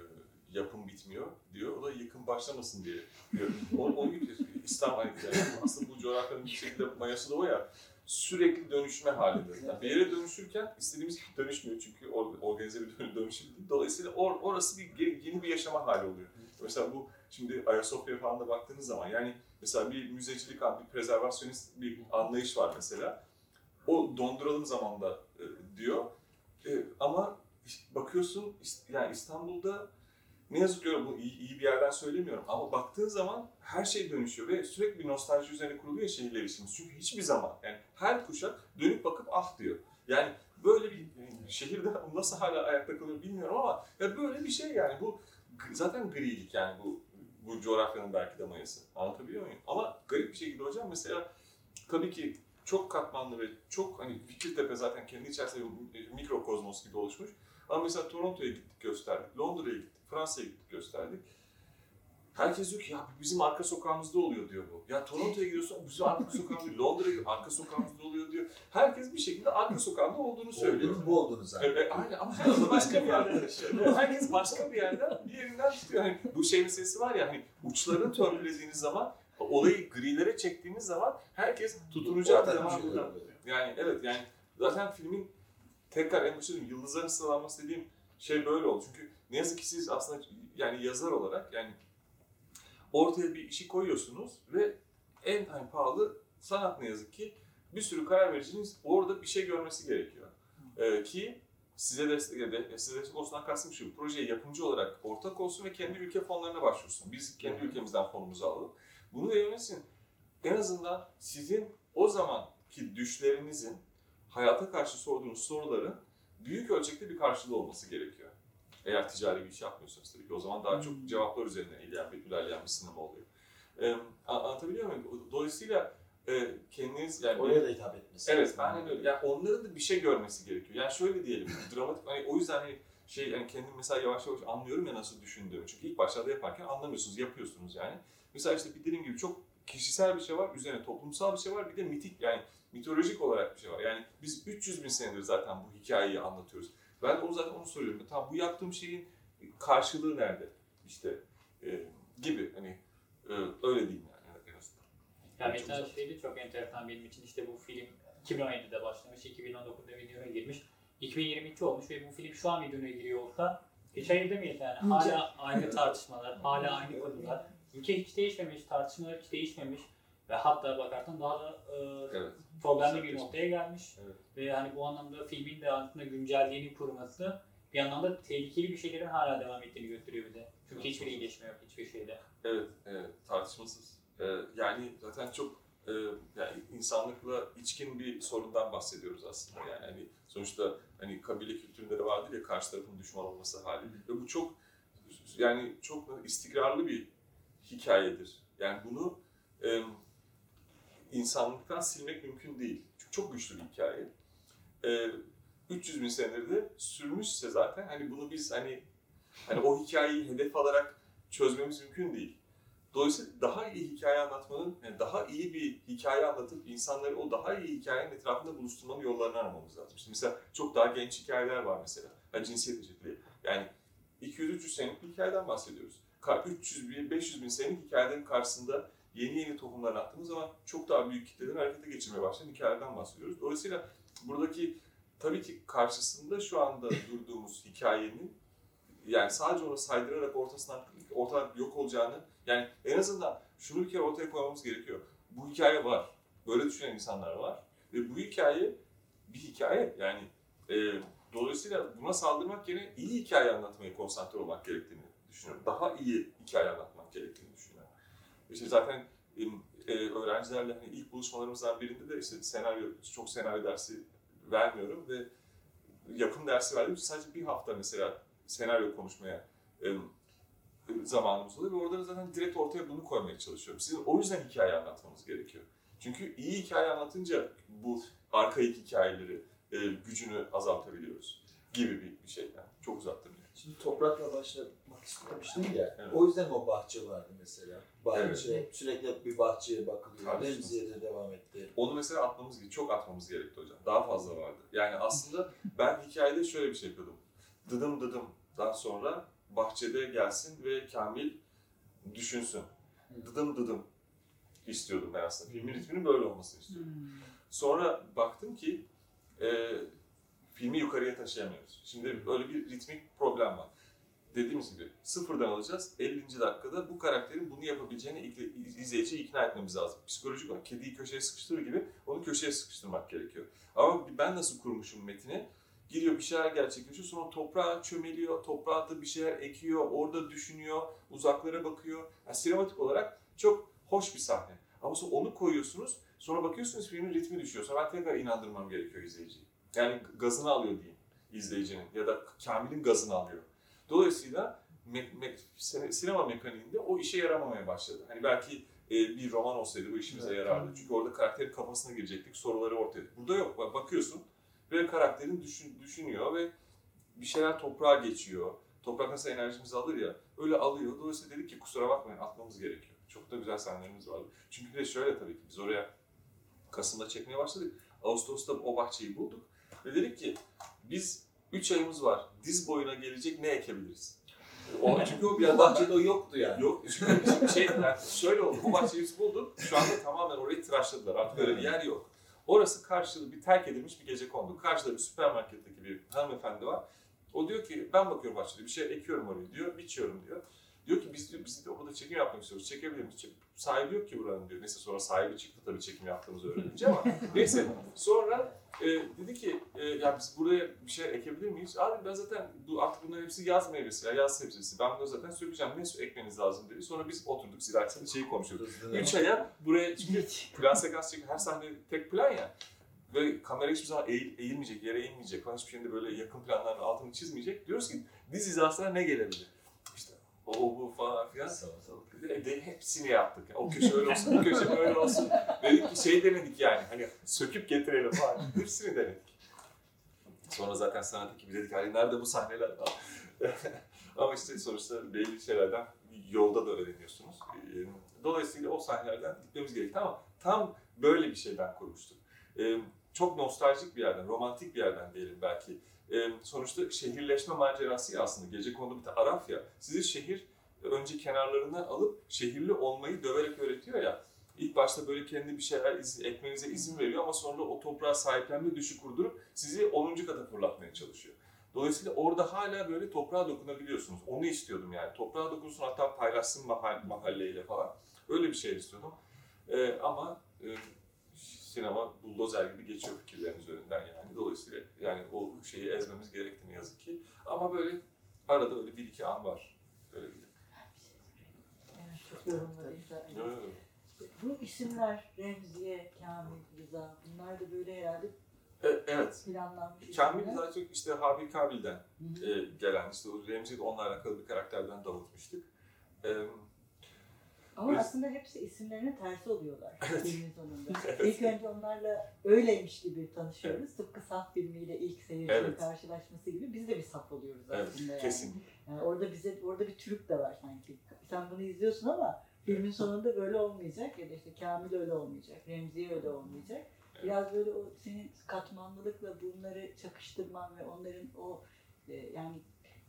yapım bitmiyor diyor. O da yıkım başlamasın diye diyor. O, o gibi İslam hani yani aslında bu coğrafyanın bir şekilde mayası da o ya sürekli dönüşme halinde. Yani bir yere dönüşürken istediğimiz gibi dönüşmüyor çünkü or- organize bir dön- dönüşüm. Dolayısıyla or- orası bir yeni bir yaşama hali oluyor. Mesela bu şimdi Ayasofya falan da baktığınız zaman yani mesela bir müzecilik, bir prezervasyonist bir anlayış var mesela. O donduralım zamanda e, diyor. E, ama bakıyorsun yani İstanbul'da ne yazık ki öyle, bu iyi, iyi bir yerden söylemiyorum ama baktığın zaman her şey dönüşüyor ve sürekli bir nostalji üzerine kuruluyor şehirler işimiz. Çünkü hiçbir zaman yani her kuşak dönüp bakıp ah diyor. Yani böyle bir yani şehirde nasıl hala ayakta kalıyor bilmiyorum ama ya böyle bir şey yani bu zaten grilik yani bu bu coğrafyanın belki de mayası. Anlatabiliyor muyum? Ama garip bir şekilde hocam mesela tabii ki çok katmanlı ve çok hani Fikirtepe zaten kendi içerisinde mikrokozmos gibi oluşmuş. Ama mesela Toronto'ya gittik gösterdik, Londra'ya gittik, Fransa'ya gittik gösterdik. Herkes diyor ki ya bizim arka sokağımızda oluyor diyor bu. Ya Toronto'ya gidiyorsun bizim arka sokağımızda, Londra'ya gidiyorsun arka sokağımızda oluyor diyor. Herkes bir şekilde arka sokağında olduğunu söylüyor. Söylüyorum bu olduğunu zaten. Evet, aynen ama herkes başka bir yerden. herkes başka bir yerden bir yerinden tutuyor. Hani bu şey meselesi var ya hani uçlarını törpülediğiniz zaman olayı grilere çektiğiniz zaman herkes şey eder. oluyor. Yani evet yani zaten filmin tekrar en başta yıldızların sıralanması dediğim şey böyle oldu. Çünkü ne yazık ki siz aslında yani yazar olarak yani ortaya bir işi koyuyorsunuz ve en hani pahalı sanat ne yazık ki bir sürü karar vericiniz orada bir şey görmesi gerekiyor. Ee, ki size destek, da size destek olsundan kastım şu, projeye yapımcı olarak ortak olsun ve kendi ülke fonlarına başvursun. Biz kendi ülkemizden fonumuzu alalım. Bunu verilmesin. En azından sizin o zamanki düşlerinizin hayata karşı sorduğunuz soruların büyük ölçekte bir karşılığı olması gerekiyor. Eğer ticari bir iş yapmıyorsanız tabii ki o zaman daha çok cevaplar üzerine ilerleyen bir, ilerleyen bir sinema oluyor. A- anlatabiliyor muyum? Dolayısıyla e, kendiniz yani Oraya da hitap etmesi. Evet, ben de öyle. Yani onların da bir şey görmesi gerekiyor. Yani şöyle diyelim, dramatik, hani o yüzden hani şey, yani kendim mesela yavaş yavaş anlıyorum ya nasıl düşündüğümü. Çünkü ilk başlarda yaparken anlamıyorsunuz, yapıyorsunuz yani. Mesela işte bir dediğim gibi çok kişisel bir şey var, üzerine toplumsal bir şey var, bir de mitik yani mitolojik olarak bir şey var. Yani biz 300 bin senedir zaten bu hikayeyi anlatıyoruz. Ben onu zaten onu soruyorum. Tamam bu yaptığım şeyin karşılığı nerede? İşte e, gibi hani e, öyle diyeyim yani en azından. Yani Çok mesela şey de çok enteresan benim için işte bu film 2017'de başlamış, 2019'da vizyona girmiş, 2022 olmuş ve bu film şu an vizyona giriyor olsa hiç hayır demeyiz yani. Hala aynı tartışmalar, hala aynı konular. Ülke hiç değişmemiş, tartışmalar hiç değişmemiş ve hatta bakarsan daha da e, Evet. problemli bir Sertleşmiş. noktaya gelmiş. Evet. Ve hani bu anlamda filmin de aslında güncelliğini kurması bir anlamda tehlikeli bir şeylerin hala devam ettiğini gösteriyor bize. Çünkü hiçbir iyileşme yok hiçbir şeyde. Evet, evet tartışmasız. Ee, yani zaten çok e, yani insanlıkla içkin bir sorundan bahsediyoruz aslında. Yani hani sonuçta hani kabile kültüründe de vardır ya karşı tarafın düşman olması hali. Ve bu çok yani çok istikrarlı bir hikayedir. Yani bunu e, insanlıktan silmek mümkün değil. Çünkü çok güçlü bir hikaye. E, 300 bin senedir de sürmüşse zaten hani bunu biz hani hani o hikayeyi hedef alarak çözmemiz mümkün değil. Dolayısıyla daha iyi hikaye anlatmanın, yani daha iyi bir hikaye anlatıp insanları o daha iyi hikayenin etrafında buluşturmanın yollarını aramamız lazım. İşte mesela çok daha genç hikayeler var mesela. Yani cinsiyet eşitliği. Yani 200-300 senelik bir hikayeden bahsediyoruz. Ka- 300 bin, 500 bin senelik hikayelerin karşısında yeni yeni tohumlar attığımız zaman çok daha büyük kitleleri harekete geçirmeye başlayan hikayelerden bahsediyoruz. Dolayısıyla buradaki tabii ki karşısında şu anda durduğumuz hikayenin yani sadece onu saydırarak ortasından ortadan yok olacağını yani en azından şunu bir kere ortaya koymamız gerekiyor. Bu hikaye var. Böyle düşünen insanlar var. Ve bu hikaye bir hikaye. Yani e, dolayısıyla buna saldırmak yerine iyi hikaye anlatmaya konsantre olmak gerektiğini düşünüyorum. Daha iyi hikaye anlatmak gerektiğini. İşte zaten e, e, öğrencilerle hani ilk buluşmalarımızdan birinde de işte senaryo, çok senaryo dersi vermiyorum ve yapım dersi verdiğim için sadece bir hafta mesela senaryo konuşmaya e, zamanımız oluyor ve orada da zaten direkt ortaya bunu koymaya çalışıyorum. Sizin o yüzden hikaye anlatmanız gerekiyor. Çünkü iyi hikaye anlatınca bu arkaik hikayeleri e, gücünü azaltabiliyoruz gibi bir, bir şey yani. Çok uzattım. Şimdi toprakla başlamak istemiştim ya. Evet. O yüzden o bahçe vardı mesela. Bahçe, Evet. sürekli hep bir bahçeye bakılıyor. Tartışma. Remziye de devam etti. Onu mesela atmamız gerekiyor. Çok atmamız gerekti hocam. Daha fazla vardı. Yani aslında ben hikayede şöyle bir şey yapıyordum. Dıdım dıdımdan sonra bahçede gelsin ve Kamil düşünsün. Dıdım dıdım istiyordum ben aslında. Filmin ritminin böyle olmasını istiyordum. Sonra baktım ki e, filmi yukarıya taşıyamıyoruz. Şimdi böyle bir ritmik problem var. Dediğimiz gibi sıfırdan alacağız. 50. dakikada bu karakterin bunu yapabileceğini izleyiciyi ikna etmemiz lazım. Psikolojik olarak kediyi köşeye sıkıştırır gibi onu köşeye sıkıştırmak gerekiyor. Ama ben nasıl kurmuşum metini? Giriyor bir şeyler gerçekleşiyor sonra toprağa çömeliyor, toprağa bir şeyler ekiyor, orada düşünüyor, uzaklara bakıyor. Yani sinematik olarak çok hoş bir sahne. Ama sonra onu koyuyorsunuz, sonra bakıyorsunuz filmin ritmi düşüyor. Sonra ben tekrar inandırmam gerekiyor izleyiciyi. Yani gazını alıyor diyeyim izleyicinin ya da Kamil'in gazını alıyor. Dolayısıyla me- me- sine- sinema mekaniğinde o işe yaramamaya başladı. Hani belki e, bir roman olsaydı bu işimize Evet. yarardı. Çünkü orada karakterin kafasına girecektik, soruları ortaya. Burada yok. Bak- Bakıyorsun ve karakterin düşün, düşünüyor ve bir şeyler toprağa geçiyor. Toprak nasıl enerjimizi alır ya, öyle alıyor. Dolayısıyla dedik ki kusura bakmayın atmamız gerekiyor. Çok da güzel sahnelerimiz vardı. Çünkü bir de şöyle tabii ki biz oraya Kasım'da çekmeye başladık. Ağustos'ta o bahçeyi bulduk ve dedik ki biz 3 ayımız var. Diz boyuna gelecek ne ekebiliriz? O, çünkü o bir O bahçede o yoktu yani. Yok çünkü şimdi şey yani şöyle oldu. Bu bahçeyi biz bulduk. Şu anda tamamen orayı tıraşladılar. Artık öyle bir yer yok. Orası karşılığı bir terk edilmiş bir gece kondu. Karşıda bir süpermarketteki bir hanımefendi var. O diyor ki ben bakıyorum bahçede bir şey ekiyorum oraya diyor. Biçiyorum diyor. Diyor ki biz diyor, biz de orada çekim yapmak istiyoruz. Çekebilir miyiz? Çek- Sahibi yok ki buranın diyor. Neyse sonra sahibi çıktı tabii çekim yaptığımızı öğrenince ama neyse. Sonra e, dedi ki e, ya biz buraya bir şey ekebilir miyiz? Abi ben zaten bu, artık bunların hepsi yaz meyvesi ya yaz sebzesi. Ben bunu zaten sökeceğim. Ne su ekmeniz lazım dedi. Sonra biz oturduk ziraatçıda şeyi konuşuyorduk. 3 aya buraya çünkü plan sekans çekiyor. Her sahne tek plan ya. Ve kamera hiçbir zaman eğil, eğilmeyecek, yere eğilmeyecek falan hiçbir şeyinde böyle yakın planların altını çizmeyecek. Diyoruz ki diz hizasına ne gelebilir? O bu falan filan. De hepsini yaptık. O köşe öyle olsun, bu köşe böyle olsun. Dedik ki şey denedik yani hani söküp getirelim falan. Hepsini denedik. Sonra zaten sanat ekibi dedik hani nerede bu sahneler falan. Ama işte sonuçta belli şeylerden yolda da öğreniyorsunuz. Ee, Dolayısıyla o sahnelerden gitmemiz gerekti ama tam böyle bir şeyden kurmuştuk. Ee, Çok nostaljik bir yerden, romantik bir yerden diyelim belki. Sonuçta şehirleşme macerası ya aslında. Gece kondu bir de Araf ya. Sizi şehir önce kenarlarından alıp şehirli olmayı döverek öğretiyor ya. İlk başta böyle kendi bir şeyler iz, ekmenize izin veriyor ama sonra o toprağa sahiplenme düşü kurdurup sizi 10. kata fırlatmaya çalışıyor. Dolayısıyla orada hala böyle toprağa dokunabiliyorsunuz. Onu istiyordum yani. Toprağa dokunsun hatta paylaşsın mahall- mahalleyle falan. Öyle bir şey istiyordum. Ee, ama e, sinema buldozer gibi geçiyor fikirleriniz önünden yani. Dolayısıyla yani o şeyi ezmemiz gerekti ne yazık ki. Ama böyle arada öyle bir iki an var. Öyle bir. Evet. Bu isimler Remziye, Kamil, Rıza bunlar da böyle herhalde E, evet. planlanmış Kamil isimler. daha çok işte Habil Kabil'den Hı hı. e, gelen işte o Remzi de onunla alakalı bir karakterden davutmuştuk. E, Ama Biz- aslında hepsi isimlerinin tersi oluyorlar filmin sonunda. İlk önce onlarla öyleymiş gibi tanışıyoruz. Tıpkı Saf filmiyle ilk seyircinin Evet. karşılaşması gibi biz de bir saf oluyoruz Evet, aslında yani. kesin. Yani orada bize orada bir trük de var sanki. Sen bunu izliyorsun ama filmin sonunda böyle olmayacak ya da işte Kamil öyle olmayacak, Remziye öyle olmayacak. Biraz böyle o senin katmanlılıkla bunları çakıştırman ve onların o e, yani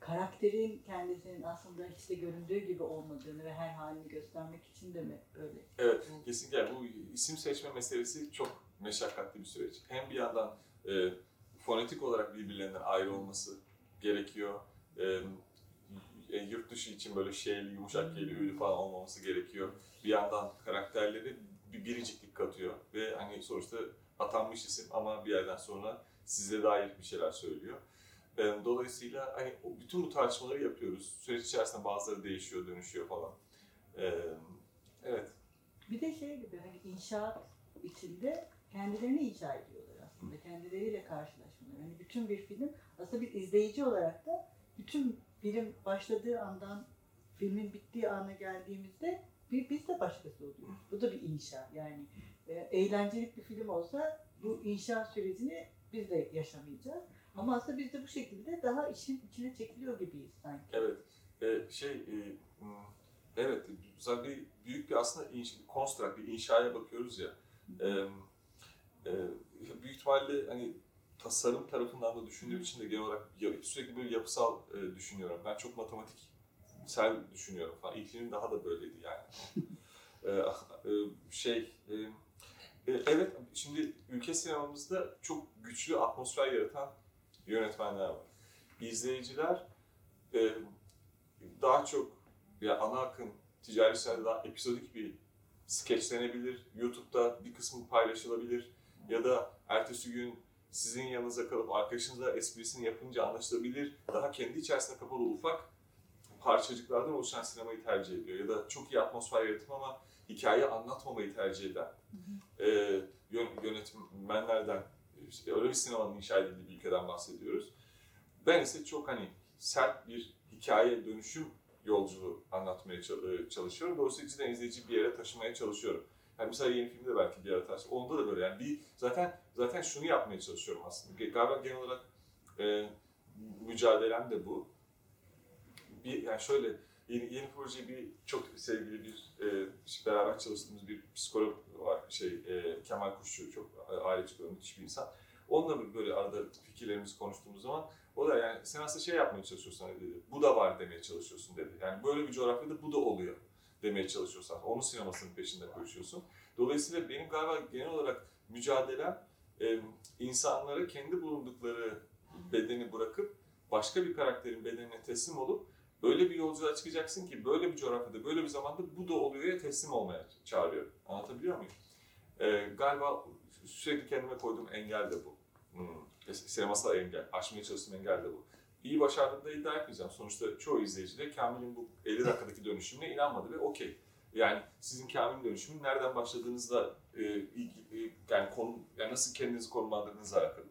karakterin kendisinin aslında hiç de göründüğü gibi olmadığını ve her halini göstermek için de mi böyle? Evet, kesinlikle. Bu isim seçme meselesi çok meşakkatli bir süreç. Hem bir yandan e, fonetik olarak birbirlerinden ayrı olması gerekiyor. E, e, yurt dışı için böyle şeyli, yumuşak geli, ülü falan olmaması gerekiyor. Bir yandan karakterleri bir biriciklik katıyor ve hani sonuçta atanmış isim ama bir yerden sonra size dair bir şeyler söylüyor. E, dolayısıyla hani bütün bu tartışmaları yapıyoruz. Süreç içerisinde bazıları değişiyor, dönüşüyor falan. E, evet. Bir de şey gibi hani inşaat içinde kendilerini inşa ediyorlar aslında. Kendileriyle karşılaşmalar. Yani bütün bir film aslında bir izleyici olarak da bütün film başladığı andan filmin bittiği ana geldiğimizde bir, biz de başkası oluyoruz. Bu da bir inşa. Yani e, eğlencelik bir film olsa bu inşa sürecini biz de yaşamayacağız. Ama aslında biz de bu şekilde daha işin içine çekiliyor gibiyiz sanki. Evet. Ee, şey, e, evet, güzel bir büyük bir aslında inş, construct, bir inşaya bakıyoruz ya. Ee, e, büyük ihtimalle hani tasarım tarafından da düşündüğüm için de genel olarak sürekli böyle yapısal e, düşünüyorum. Ben çok matematiksel düşünüyorum falan. Film daha da böyleydi yani. Ee, e, şey, e, e, evet şimdi ülke sinemamızda çok güçlü atmosfer yaratan yönetmenler var. İzleyiciler e, daha çok ya ana akım ticari işlerde daha episodik bir skeçlenebilir. YouTube'da bir kısmı paylaşılabilir ya da ertesi gün sizin yanınıza kalıp arkadaşınızla esprisini yapınca anlaşılabilir. Daha kendi içerisinde kapalı ufak parçacıklardan oluşan sinemayı tercih ediyor. Ya da çok iyi atmosfer yaratıp ama hikaye anlatmamayı tercih eden e, yön- yönetmenlerden işte öyle bir sinemanın inşa edildiği bir ülkeden bahsediyoruz. Ben ise çok hani sert bir hikaye dönüşüm yolculuğu anlatmaya e, çalışıyorum. Dolayısıyla cidden izleyici bir yere taşımaya çalışıyorum. Yani mesela yeni filmde belki bir yere taşı. Onda da böyle yani bir zaten zaten şunu yapmaya çalışıyorum aslında. Galiba genel olarak e, mücadelem de bu. Bir yani şöyle yeni, yeni proje bir çok sevgili bir e, beraber çalıştığımız bir psikolog var şey e, Kemal Kuşçu çok e, aile psikoloğu müthiş bir insan. Onunla böyle arada fikirlerimizi konuştuğumuz zaman o da yani sen aslında şey yapmaya çalışıyorsun dedi. Bu da var demeye çalışıyorsun dedi. Yani böyle bir coğrafyada bu da oluyor demeye çalışıyorsan. Onun sinemasının peşinde koşuyorsun. Dolayısıyla benim galiba genel olarak mücadelem e, insanlara kendi bulundukları bedeni bırakıp başka bir karakterin bedenine teslim olup böyle bir yolculuğa çıkacaksın ki böyle bir coğrafyada, böyle bir zamanda bu da oluyor ya teslim olmaya çağırıyor. Anlatabiliyor muyum? Ee, galiba sürekli kendime koyduğum engel de bu. Hmm. Sinemasal engel, aşmaya çalıştığım engel de bu. İyi başardığımda iddia etmeyeceğim. Sonuçta çoğu izleyici de Kamil'in bu 50 dakikadaki dönüşümüne inanmadı ve okey. Yani sizin Kamil'in dönüşümü nereden başladığınızla e, ilgili, yani, konu, yani nasıl kendinizi konumlandırdığınızla alakalı.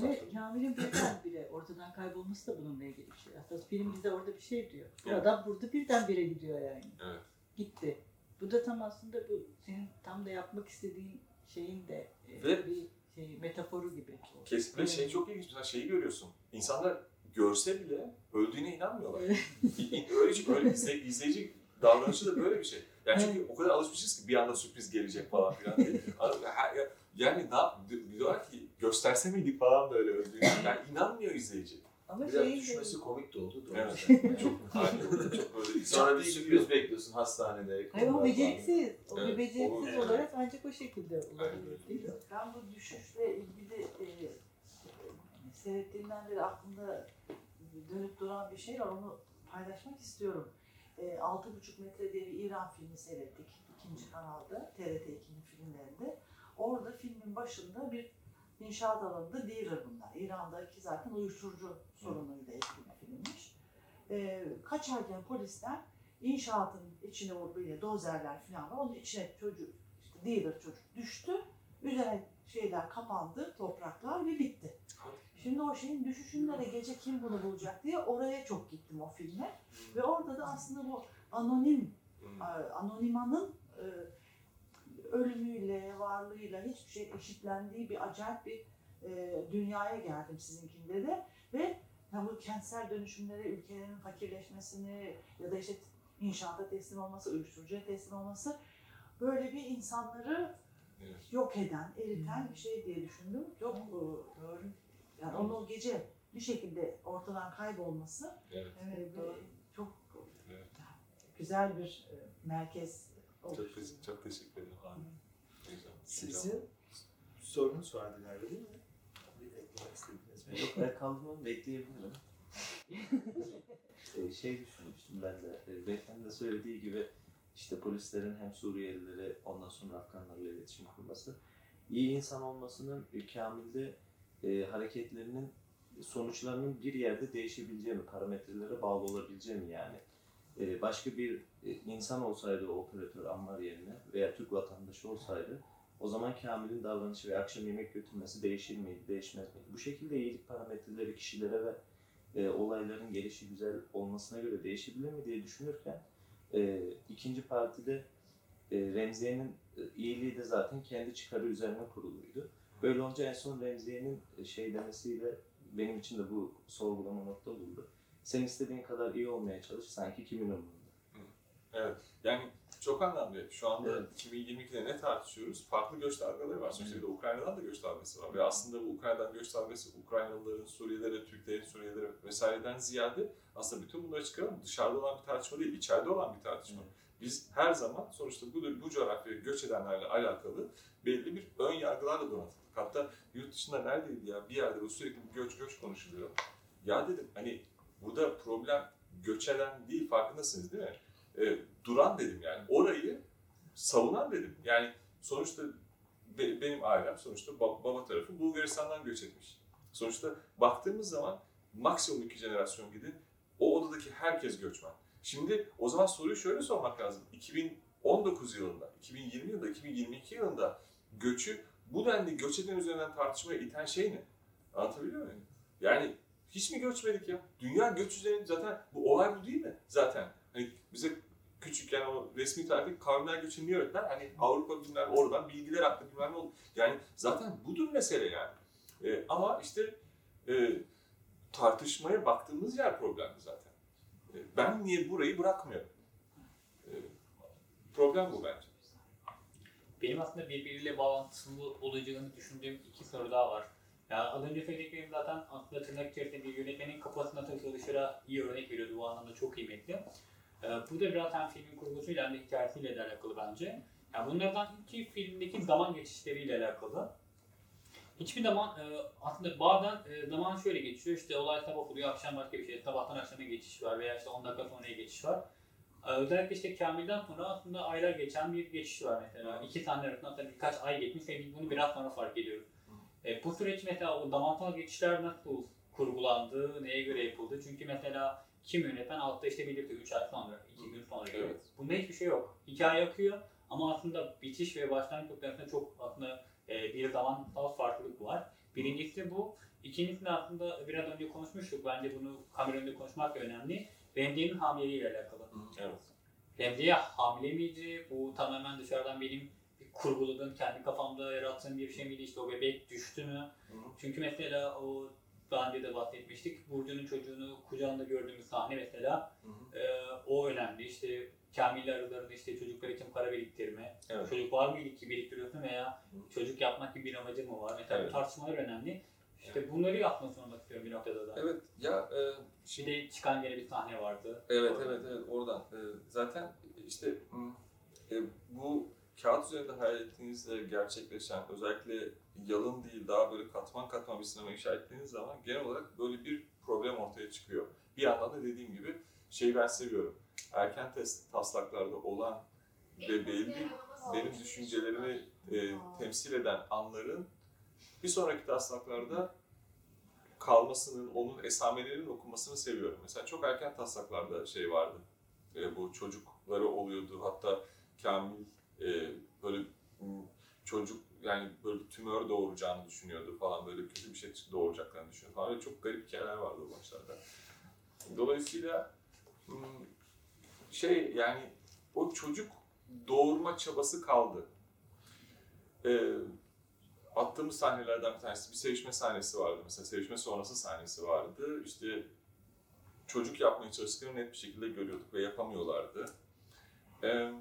Neyse. Ve. Kamil'in birden bire ortadan kaybolması da bununla ilgili bir şey. Aslında film bize orada bir şey diyor. Bu Evet. adam burada birdenbire gidiyor yani. Evet. Gitti. Bu da tam aslında bu senin tam da yapmak istediğin şeyin de e, Ve- bir şey metaforu gibi. Kesinlikle şey çok ilginç. Mesela şeyi görüyorsun. İnsanlar görse bile öldüğüne inanmıyorlar. öyle, öyle izle, izleyici davranışı da böyle bir şey. Yani çünkü o kadar alışmışız ki bir anda sürpriz gelecek falan filan diye. Yani ne yap, diyorlar ki gösterse miydik falan böyle öldüğünü. Yani inanmıyor izleyici. Ama Biraz şeyin de düşmesi komik de oldu. Doğru. Evet. çok, hani, çok böyle Sonra bir Çok sürpriz bekliyorsun hastanede. Hayır o beceriksiz. O Evet, bir beceriksiz olur. olarak ancak o şekilde olabilir öyle. değil mi? Ben bu düşüşle ilgili e, seyrettiğimden beri aklımda dönüp duran bir şey var. Onu paylaşmak istiyorum. E, 6,5 metre diye bir İran filmi seyrettik. ikinci kanalda. TRT 2'nin filmlerinde. Orada filmin başında bir inşaat alanında dealer bunlar. İran'daki zaten uyuşturucu sorunuyla filmmiş. E, kaçarken polisler inşaatın içine o böyle dozerler falan var. Onun içine çocuk, işte dealer çocuk düştü. Üzerine şeyler kapandı, topraklar ve bitti. Şimdi o şeyin düşüşünde de gece kim bunu bulacak diye oraya çok gittim o filme. Ve orada da aslında bu anonim Hmm. Anonimanın e, ölümüyle, varlığıyla hiçbir şey eşitlendiği bir acayip bir e, dünyaya geldim sizinkinde de ve yani bu kentsel dönüşümlere, ülkelerin fakirleşmesini ya da işte inşaata teslim olması, uyuşturucuya teslim olması böyle bir insanları Evet. yok eden, eriten bir şey diye düşündüm. Çok e, doğru. Yani onun o gece bir şekilde ortadan kaybolması Evet. e, Evet, ve doğru. çok Evet. güzel bir e, merkez Çok, teşekkür- çok teşekkür ederim. Abi. Sizin sorunuz vardı galiba değil mi? Bir eklemek istediğiniz mi? Yok ben kaldırmamı bekleyebilirim. Ee, şey düşünmüştüm ben de. E, Beyefendi de söylediği gibi işte polislerin hem Suriyelileri ondan sonra Afganlarla iletişim kurması. iyi insan olmasının e, Kamil'de e, hareketlerinin sonuçlarının bir yerde değişebileceği mi, parametrelere bağlı olabileceği mi yani. E, başka bir e, insan olsaydı o operatör Ammar yerine veya Türk vatandaşı olsaydı o zaman Kamil'in davranışı ve akşam yemek götürmesi değişir miydi, değişmez miydi? Bu şekilde iyilik parametreleri kişilere ve e, olayların gelişi güzel olmasına göre değişebilir mi diye düşünürken e, ikinci partide e, Remziye'nin e, iyiliği de zaten kendi çıkarı üzerine kuruluydu. Böyle olunca en son Remziye'nin şey demesiyle benim için de bu sorgulama nokta buldu. Sen istediğin kadar iyi olmaya çalış sanki kimin umurunda? Evet. Yani çok anlamlı. Şu anda Evet. 2022'de ne tartışıyoruz? Farklı göç dalgaları var. Sonuçta bir de Ukrayna'dan da göç dalgası var. Ve aslında bu Ukrayna'dan göç dalgası Ukraynalıların, Suriyelilere, Türklerin, Suriyelilere vesaireden ziyade aslında bütün bunları çıkaralım. Dışarıda olan bir tartışma değil, içeride olan bir tartışma. Biz her zaman sonuçta bu, bu coğrafyaya göç edenlerle alakalı belli bir ön yargılarla donatıldık. Hatta yurt dışında neredeydi ya bir yerde sürekli bir göç göç konuşuluyor. Ya dedim hani burada problem göç eden değil farkındasınız değil mi? E, duran dedim yani. Orayı savunan dedim. Yani sonuçta be- benim ailem sonuçta ba- baba tarafı Bulgaristan'dan göç etmiş. Sonuçta baktığımız zaman maksimum iki jenerasyon gidin o odadaki herkes göçmen. Şimdi o zaman soruyu şöyle sormak lazım. 2019 yılında, 2020 yılında, 2022 yılında göçü bu denli göç eden üzerinden tartışmaya iten şey ne? Anlatabiliyor muyum? Yani hiç mi göçmedik ya? Dünya göç üzerine zaten bu olay bu değil mi? Zaten hani bize küçükken o resmi tarihteki kavimler göçünü öğrettiler? Hani Avrupa bilmem oradan bilgiler aktı bilmem ne oldu. Yani zaten budur mesele yani. Ee, ama işte e, tartışmaya baktığımız yer problemdi zaten. E, ben niye burayı bırakmıyorum? E, problem bu bence. Benim aslında birbiriyle bağlantılı olacağını düşündüğüm iki soru daha var. Yani az önce söylediklerim zaten aslında tırnak içerisinde bir yönetmenin kafasına takılışıra iyi örnek veriyordu. Bu anlamda çok kıymetli. Ee, bu da biraz hem filmin kurgusuyla hem de hikayesiyle de alakalı bence. Yani bunlardan iki filmdeki zaman geçişleriyle alakalı. Hiçbir zaman e, aslında bazen e, zaman şöyle geçiyor işte olay sabah oluyor akşam başka bir şey sabahtan akşama geçiş var veya işte 10 dakika sonraya geçiş var. Ee, Özellikle işte Kamil'den sonra aslında aylar geçen bir geçiş var mesela. İki tane arasında birkaç ay geçmiş ve bunu biraz sonra fark ediyoruz. E, bu süreç mesela o zamansal geçişler nasıl kurgulandı, neye göre yapıldı? Çünkü mesela kim yönetmen altta işte belirtiyor 3 ay sonra, 2 gün sonra gibi. Evet. Bunda hiçbir şey yok. Hikaye akıyor ama aslında bitiş ve başlangıç noktasında çok aslında e, bir zamansal farklılık var. Birincisi bu. İkincisi de aslında biraz önce konuşmuştuk. Bence bunu kamera önünde konuşmak da önemli. Remziye'nin hamileliğiyle alakalı. Evet. Remziye hamile miydi? Bu tamamen dışarıdan benim kurguladığım, kendi kafamda yarattığım bir şey miydi? İşte o bebek düştü mü? Hı hı. Çünkü mesela o daha önce de bahsetmiştik. Burcu'nun çocuğunu kucağında gördüğümüz sahne mesela Hı hı. e, o önemli. İşte Kamil aralarında işte çocuklar için para biriktirme. Evet. Çocuk var mıydı ki biriktiriyorsun veya çocuk yapmak gibi bir amacı mı var? Mesela Evet. tartışmalar önemli. İşte bunları yapmak sormak istiyorum bir noktada da. Evet ya e, Şimdi de çıkan gene bir sahne vardı. Evet Orada. evet evet oradan. Ee, zaten işte e, bu kağıt üzerinde hayal ettiğinizde gerçekleşen özellikle yalın değil daha böyle katman katman bir sinema inşa ettiğiniz zaman genel olarak böyle bir problem ortaya çıkıyor. Bir yandan da dediğim gibi şeyi ben seviyorum. Erken test taslaklarda olan ve belli benim düşüncelerimi e, temsil eden anların bir sonraki taslaklarda kalmasının, onun esamelerinin okunmasını seviyorum. Mesela çok erken taslaklarda şey vardı. E, bu çocukları oluyordu. Hatta Kamil e, böyle çocuk yani böyle tümör doğuracağını düşünüyordu falan böyle kötü bir şey doğuracaklarını düşünüyordu falan. Böyle çok garip hikayeler vardı o başlarda. Dolayısıyla m, şey yani o çocuk doğurma çabası kaldı. Ee, attığımız sahnelerden bir tanesi bir sevişme sahnesi vardı. Mesela sevişme sonrası sahnesi vardı. İşte çocuk yapmaya çalıştıklarını net bir şekilde görüyorduk ve yapamıyorlardı. Ee,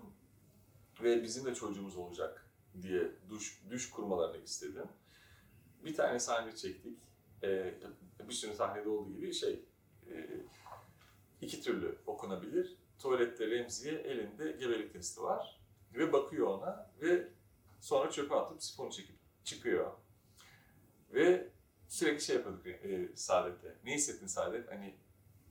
ve bizim de çocuğumuz olacak diye düş, düş kurmalarını istedim. Bir tane sahne çektik. Ee, bir sürü sahnede olduğu gibi şey e, iki türlü okunabilir. Tuvalette Remziye elinde gebelik testi var ve bakıyor ona ve sonra çöpe atıp sifonu çekip çıkıyor. Ve sürekli şey yapıyorduk e, Saadet'te. Ne hissettin Saadet? Hani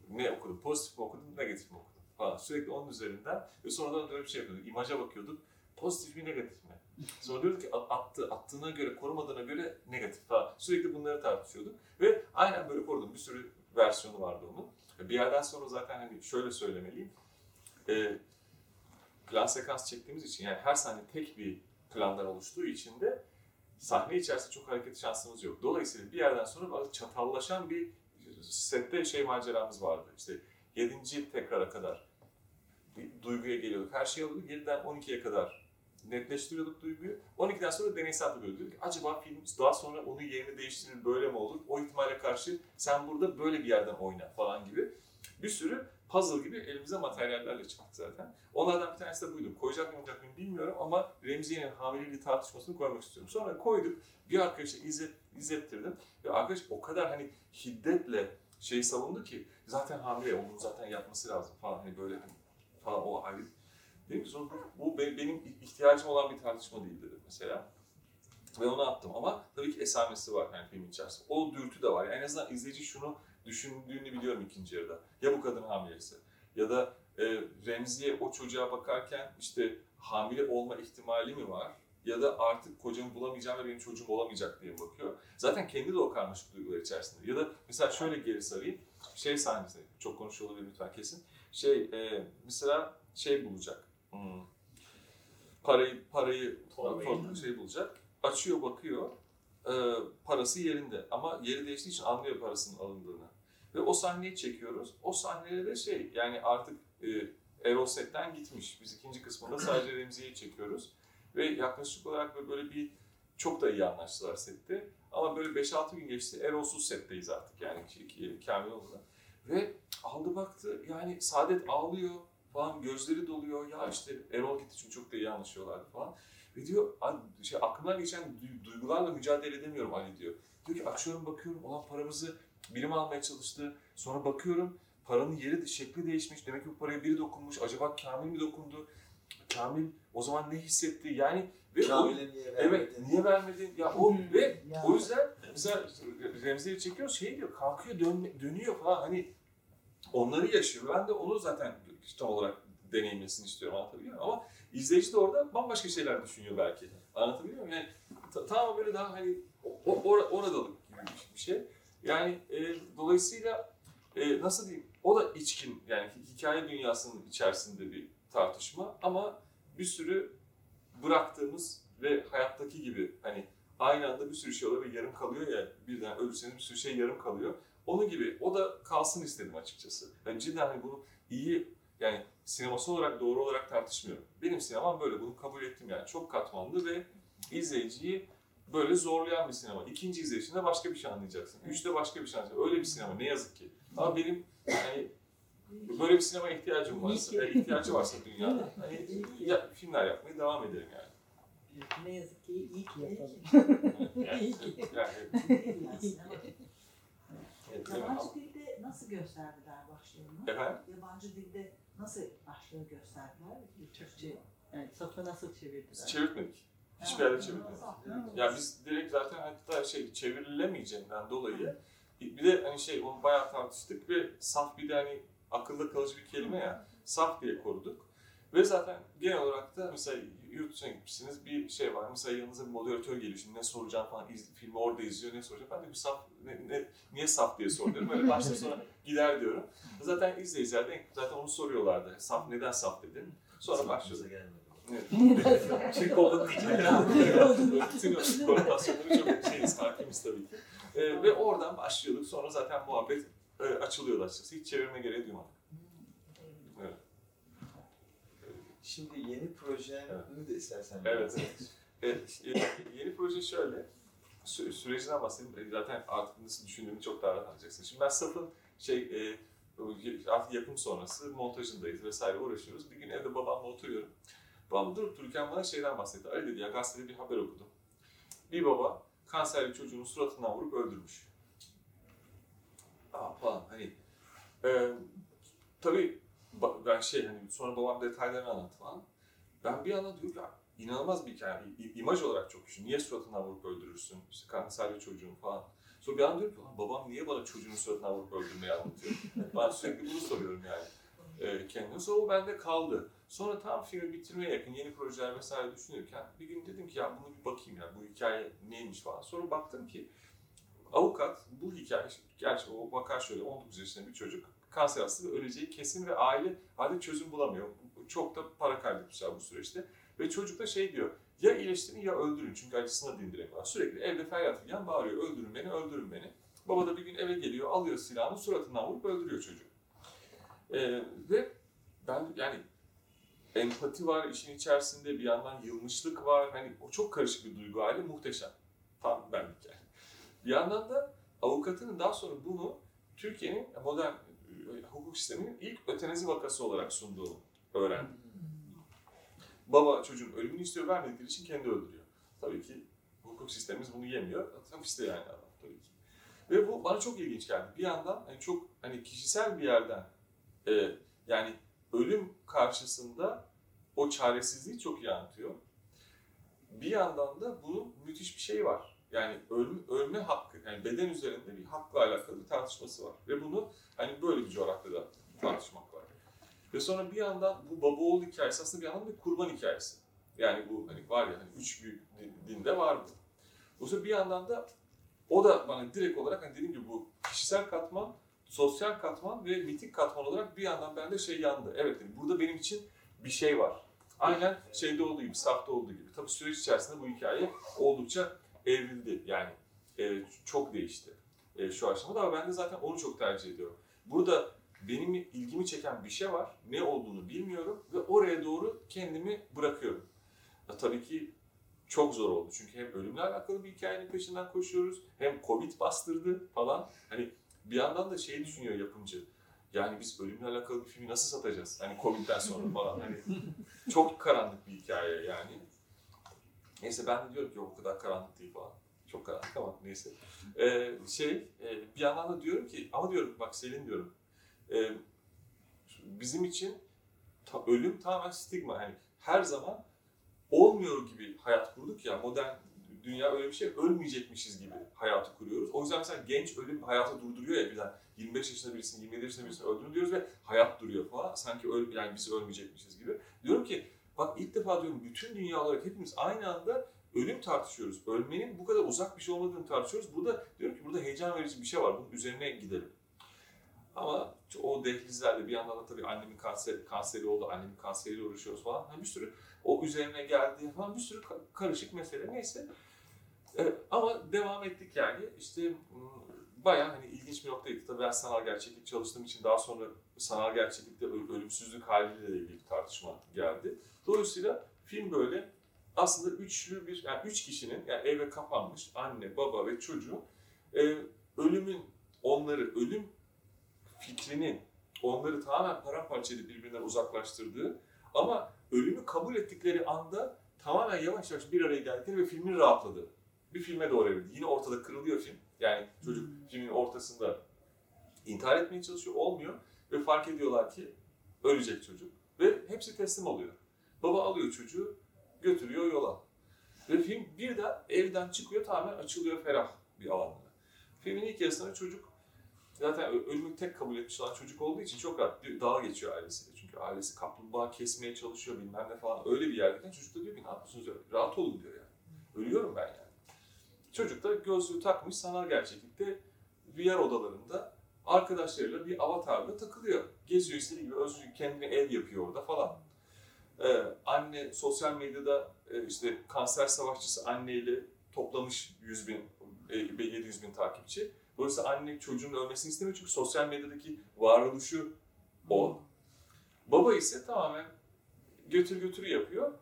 ne okudun? Pozitif mi okudun, negatif mi okudun? Falan. Sürekli onun üzerinden ve sonradan dönüp şey yapıyorduk. İmaja bakıyorduk. Pozitif mi, negatif mi? Sonra diyorduk ki attı, attığına göre, korumadığına göre negatif falan. Sürekli bunları tartışıyorduk. Ve aynen böyle korudum. Bir sürü versiyonu vardı onun. Bir yerden sonra zaten hani şöyle söylemeliyim. E, plan sekans çektiğimiz için yani her sahne tek bir plandan oluştuğu için de sahne içerisinde çok hareket şansımız yok. Dolayısıyla bir yerden sonra bazı çatallaşan bir sette şey maceramız vardı. İşte 7. tekrara kadar bir duyguya geliyorduk. Her şey oldu. 7'den 12'ye kadar netleştiriyorduk duyguyu. 12'den sonra deneysel yapıyorduk. Ki acaba film daha sonra onun yerini değiştirir böyle mi olur? O ihtimale karşı sen burada böyle bir yerden oyna falan gibi. Bir sürü puzzle gibi elimize materyallerle çıktık zaten. Onlardan bir tanesi de buydu. Koyacak mıyım, koyacak mıyım bilmiyorum ama Remziye'nin hamileliği tartışmasını koymak istiyorum. Sonra koyduk. Bir arkadaşa izlet, izlettirdim. Ve arkadaş o kadar hani şiddetle şey savundu ki zaten hamile, onun zaten yapması lazım falan. Hani böyle hani falan o ayrı. Dedim ki sonra bu, benim ihtiyacım olan bir tartışma değil dedim mesela. Ve onu attım ama tabii ki esamesi var yani film içerisinde. O dürtü de var. Yani en azından izleyici şunu düşündüğünü biliyorum ikinci yarıda. Ya bu kadın hamilesi ya da e, Remziye o çocuğa bakarken işte hamile olma ihtimali mi var? Ya da artık kocamı bulamayacağım ve benim çocuğum olamayacak diye bakıyor. Zaten kendi de o karmaşık duygular içerisinde. Ya da mesela şöyle geri sarayım. Şey sahnesi, çok konuşuyor olabilir lütfen kesin. Şey, e, mesela şey bulacak. Hmm. Parayı, parayı, Torbayı. şey bulacak. Açıyor, bakıyor. E, parası yerinde. Ama yeri değiştiği için anlıyor parasının alındığını. Ve o sahneyi çekiyoruz. O sahnede de şey yani artık e, Erol setten gitmiş. Biz ikinci kısmında sadece Remziye'yi çekiyoruz. Ve yaklaşık olarak böyle bir çok da iyi anlaştılar sette. Ama böyle 5-6 gün geçti. Erol'suz setteyiz artık yani Kamil oldu. Ve aldı baktı yani Saadet ağlıyor falan gözleri doluyor. Ya işte Erol gitti çünkü çok da iyi anlaşıyorlardı falan. Ve diyor şey, aklımdan geçen duygularla mücadele edemiyorum Ali diyor. Diyor ki açıyorum bakıyorum olan paramızı birim almaya çalıştı. Sonra bakıyorum paranın yeri, şekli değişmiş. Demek ki bu paraya biri dokunmuş. Acaba Kamil mi dokundu? Kamil o zaman ne hissetti? Yani ve Kamil'e niye vermedin? Evet, niye vermedin? Ya o ve ya. o yüzden mesela Remzi'yi çekiyoruz şey diyor, kalkıyor dön, dönüyor falan hani onları yaşıyor. Ben de onu zaten tam olarak deneyimlesin istiyorum anlatabiliyor muyum? Ama izleyici de orada bambaşka şeyler düşünüyor belki. Anlatabiliyor muyum? Yani ta- tamamen böyle daha hani o, or, oradalık gibi bir şey. Yani e, dolayısıyla e, nasıl diyeyim? O da içkin yani hikaye dünyasının içerisinde bir tartışma ama bir sürü bıraktığımız ve hayattaki gibi hani aynı anda bir sürü şey oluyor ve yarım kalıyor ya birden ölürseniz bir sürü şey yarım kalıyor. Onun gibi o da kalsın istedim açıkçası. Yani cidden hani bunu iyi yani sineması olarak doğru olarak tartışmıyorum. Benim sinemam böyle bunu kabul ettim yani çok katmanlı ve izleyiciyi böyle zorlayan bir sinema. İkinci izleyişinde başka bir şey anlayacaksın. Üçte başka bir şey anlayacaksın. Öyle bir sinema ne yazık ki. Ama benim yani böyle bir sinema ihtiyacım varsa, ki. e, ihtiyacı varsa dünyada hani ya, filmler yapmaya devam ederim yani. Ne yazık ki iyi ki yapalım. Yani, yani, yani Yabancı dilde nasıl gösterdiler başlığını? Efendim? Yabancı dilde nasıl başlığı gösterdiler? Türkçe. Yani safı nasıl çevirdiler? çevirtmedik. Hiçbir yerde çevirmedik. Ya biz direkt zaten hatta şey çevrilemeyeceğinden dolayı bir de hani şey onu bayağı tartıştık ve saf bir de hani akılda kalıcı bir kelime ya saf diye koruduk. Ve zaten genel olarak da mesela yurt dışına gitmişsiniz bir şey var. Mesela yanınıza bir moderatör geliyor şimdi ne soracağım falan iz, filmi orada izliyor ne soracağım. Ben de bir saf ne, ne, niye saf diye soruyorum. Öyle başta sonra gider diyorum. Zaten izleyiciler de zaten onu soruyorlardı. Saf neden saf dedin? Sonra başlıyorduk. Evet. Türk olduğunu diyeceğim. Bütün konotasyonları çok şeyiz, hakimiz tabii ki. Ee, ve oradan başlıyorduk. Sonra zaten muhabbet e, açılıyordu açıkçası. Hiç çevirme gereği duymadık. Evet. Şimdi yeni projeni de istersen Evet. Evet, yeni proje şöyle. Sü- sürecinden bahsedeyim. E, Zaten artık nasıl düşündüğümü çok daha rahat anlayacaksın. Şimdi ben Saf'ın şey, e, artık yapım sonrası montajındayız vesaire uğraşıyoruz. Bir gün evde babamla oturuyorum. Babam durup dururken bana şeyden bahsetti. Ali dedi ya gazetede bir haber okudum. Bir baba kanserli çocuğunu suratından vurup öldürmüş. Aa falan hani. E, tabii ben şey hani sonra babam detaylarını anlattı falan. Ben bir anda diyorum ya inanılmaz bir hikaye. İmaj olarak çok güçlü. Niye suratından vurup öldürürsün? İşte kanserli çocuğun falan. Sonra bir anda diyorum ki "Ulan babam niye bana çocuğunu suratından vurup öldürmeyi anlatıyor? ben sürekli bunu soruyorum yani e, kendime. Sonra o bende kaldı. Sonra tam filmi bitirmeye yakın yeni projeler vesaire düşünürken bir gün dedim ki ya bunu bir bakayım ya bu hikaye neymiş falan. Sonra baktım ki avukat bu hikaye, gerçi o vaka şöyle 19 yaşında bir çocuk kanser hastası ve öleceği kesin ve aile aile çözüm bulamıyor. Çok da para kaybetmişler bu süreçte. Ve çocuk da şey diyor, ya iyileştirin ya öldürün çünkü acısını dindiremiyorlar. Sürekli evde feryat figan bağırıyor, öldürün beni, öldürün beni. Baba da bir gün eve geliyor, alıyor silahını, suratından vurup öldürüyor çocuğu. Ee, ve ben yani empati var işin içerisinde, bir yandan yılmışlık var. Hani o çok karışık bir duygu hali, muhteşem. Tam benlik yani. Bir yandan da avukatının daha sonra bunu Türkiye'nin modern hukuk sisteminin ilk ötenazi vakası olarak sunduğunu öğrendim. Baba çocuğun ölümünü istiyor, vermedikleri için kendi öldürüyor. Tabii ki hukuk sistemimiz bunu yemiyor. Hapiste yani adam tabii ki. Ve bu bana çok ilginç geldi. Bir yandan hani çok hani kişisel bir yerden e, yani ölüm karşısında o çaresizliği çok iyi anlatıyor. Bir yandan da bunun müthiş bir şeyi var. Yani ölme, ölme hakkı, yani beden üzerinde bir hakla alakalı bir tartışması var. Ve bunu hani böyle bir coğrafyada tartışmak var. Ve sonra bir yandan bu baba oğul hikayesi aslında bir yandan bir kurban hikayesi. Yani bu hani var ya hani üç büyük din- dinde var bu. Dolayısıyla bir yandan da o da bana direkt olarak hani dediğim gibi bu kişisel katman, sosyal katman ve mitik katman olarak bir yandan bende şey yandı. Evet dedim, burada benim için bir şey var. Aynen şeyde olduğu gibi, safta olduğu gibi. Tabii süreç içerisinde bu hikaye oldukça evrildi. Yani e, çok değişti e, şu aşamada ama ben de zaten onu çok tercih ediyorum. Burada benim ilgimi çeken bir şey var. Ne olduğunu bilmiyorum ve oraya doğru kendimi bırakıyorum. Ya, tabii ki çok zor oldu. Çünkü hem ölümle alakalı bir hikayenin peşinden koşuyoruz. Hem Covid bastırdı falan. Hani bir yandan da şeyi düşünüyor yapımcı. Yani biz ölümle alakalı bir filmi nasıl satacağız? Hani Covid'den sonra falan. Hani çok karanlık bir hikaye yani. Neyse ben diyorum ki o kadar karanlık değil falan. Çok karanlık ama neyse. Ee, şey e, bir yandan da diyorum ki ama diyorum bak Selin diyorum. e, bizim için ta- ölüm tamamen stigma. Yani her zaman olmuyor gibi hayat kurduk ya modern dünya öyle bir şey ölmeyecekmişiz gibi hayatı kuruyoruz. O yüzden mesela genç ölüm hayatı durduruyor ya birden 25 yaşında birisini 27 yaşında birisini öldürün diyoruz ve hayat duruyor falan. Sanki öl, yani biz ölmeyecekmişiz gibi. Diyorum ki bak ilk defa diyorum bütün dünya olarak hepimiz aynı anda ölüm tartışıyoruz. Ölmenin bu kadar uzak bir şey olmadığını tartışıyoruz. Burada diyorum ki burada heyecan verici bir şey var. Bunun üzerine gidelim. Ama o dehlizlerde bir yandan da tabii annemin kanser, kanseri oldu, annemin kanseriyle uğraşıyoruz falan. Hani bir sürü o üzerine geldi falan bir sürü ka- karışık mesele neyse. Ee, ama devam ettik yani. İşte bayağı hani ilginç bir noktaydı. Tabii ben sanal gerçeklik çalıştığım için daha sonra sanal gerçeklikte ölümsüzlük haliyle de ilgili bir tartışma geldi. Dolayısıyla film böyle aslında üçlü bir, yani üç kişinin yani eve kapanmış anne, baba ve çocuğu e, ölümün onları, ölüm fikrinin onları tamamen paramparça edip birbirinden uzaklaştırdığı ama ölümü kabul ettikleri anda tamamen yavaş yavaş bir araya geldikleri ve filmin rahatladığı bir filme doğru evrildi. Yine ortada kırılıyor film. Yani çocuk filmin ortasında intihar etmeye çalışıyor, olmuyor ve fark ediyorlar ki ölecek çocuk ve hepsi teslim oluyor. Baba alıyor çocuğu, götürüyor yola. Ve film birden evden çıkıyor, tamamen açılıyor ferah bir alanda. Filmin ilk yarısında çocuk zaten ölümü tek kabul etmiş olan çocuk olduğu için çok rahat dağa geçiyor ailesiyle. Çünkü ailesi kaplumbağa kesmeye çalışıyor bilmem ne falan öyle bir yerdeyken çocuk da diyor ki ne yapıyorsunuz diyor. Rahat olun diyor yani. Ölüyorum ben yani. Çocuk da gözlüğü takmış sanal gerçeklikte VR odalarında arkadaşlarıyla bir avatarla takılıyor. Geziyor istediği gibi özgür kendine ev yapıyor orada falan. Ee, anne sosyal medyada e, işte kanser savaşçısı anneyle toplamış 100 bin, e, 700 bin takipçi. Dolayısıyla anne çocuğun ölmesini istemiyor çünkü sosyal medyadaki varoluşu o. Baba ise tamamen götür götürü yapıyor.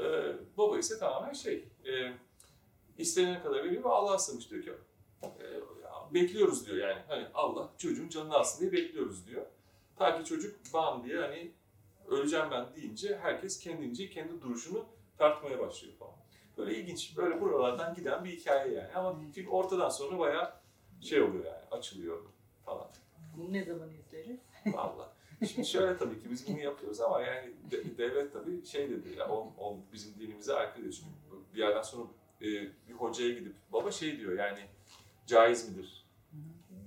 Ee, baba ise tamamen şey, e, istenilen kadar veriyor ve Allah'a sığmış diyor ki, e, bekliyoruz diyor yani. Hani Allah çocuğun canını alsın diye bekliyoruz diyor. Ta ki çocuk bam diye hani öleceğim ben deyince herkes kendince kendi duruşunu tartmaya başlıyor falan. Böyle ilginç, böyle buralardan giden bir hikaye yani. Ama film ortadan sonra bayağı şey oluyor yani, açılıyor falan. Bunu ne zaman izleriz? Vallahi. Şimdi şöyle tabii ki biz bunu yapıyoruz ama yani de- devlet tabii şey dedi, ya o, o bizim dinimize aykırı diyor. Çünkü bir yerden sonra e, bir hocaya gidip baba şey diyor yani caiz midir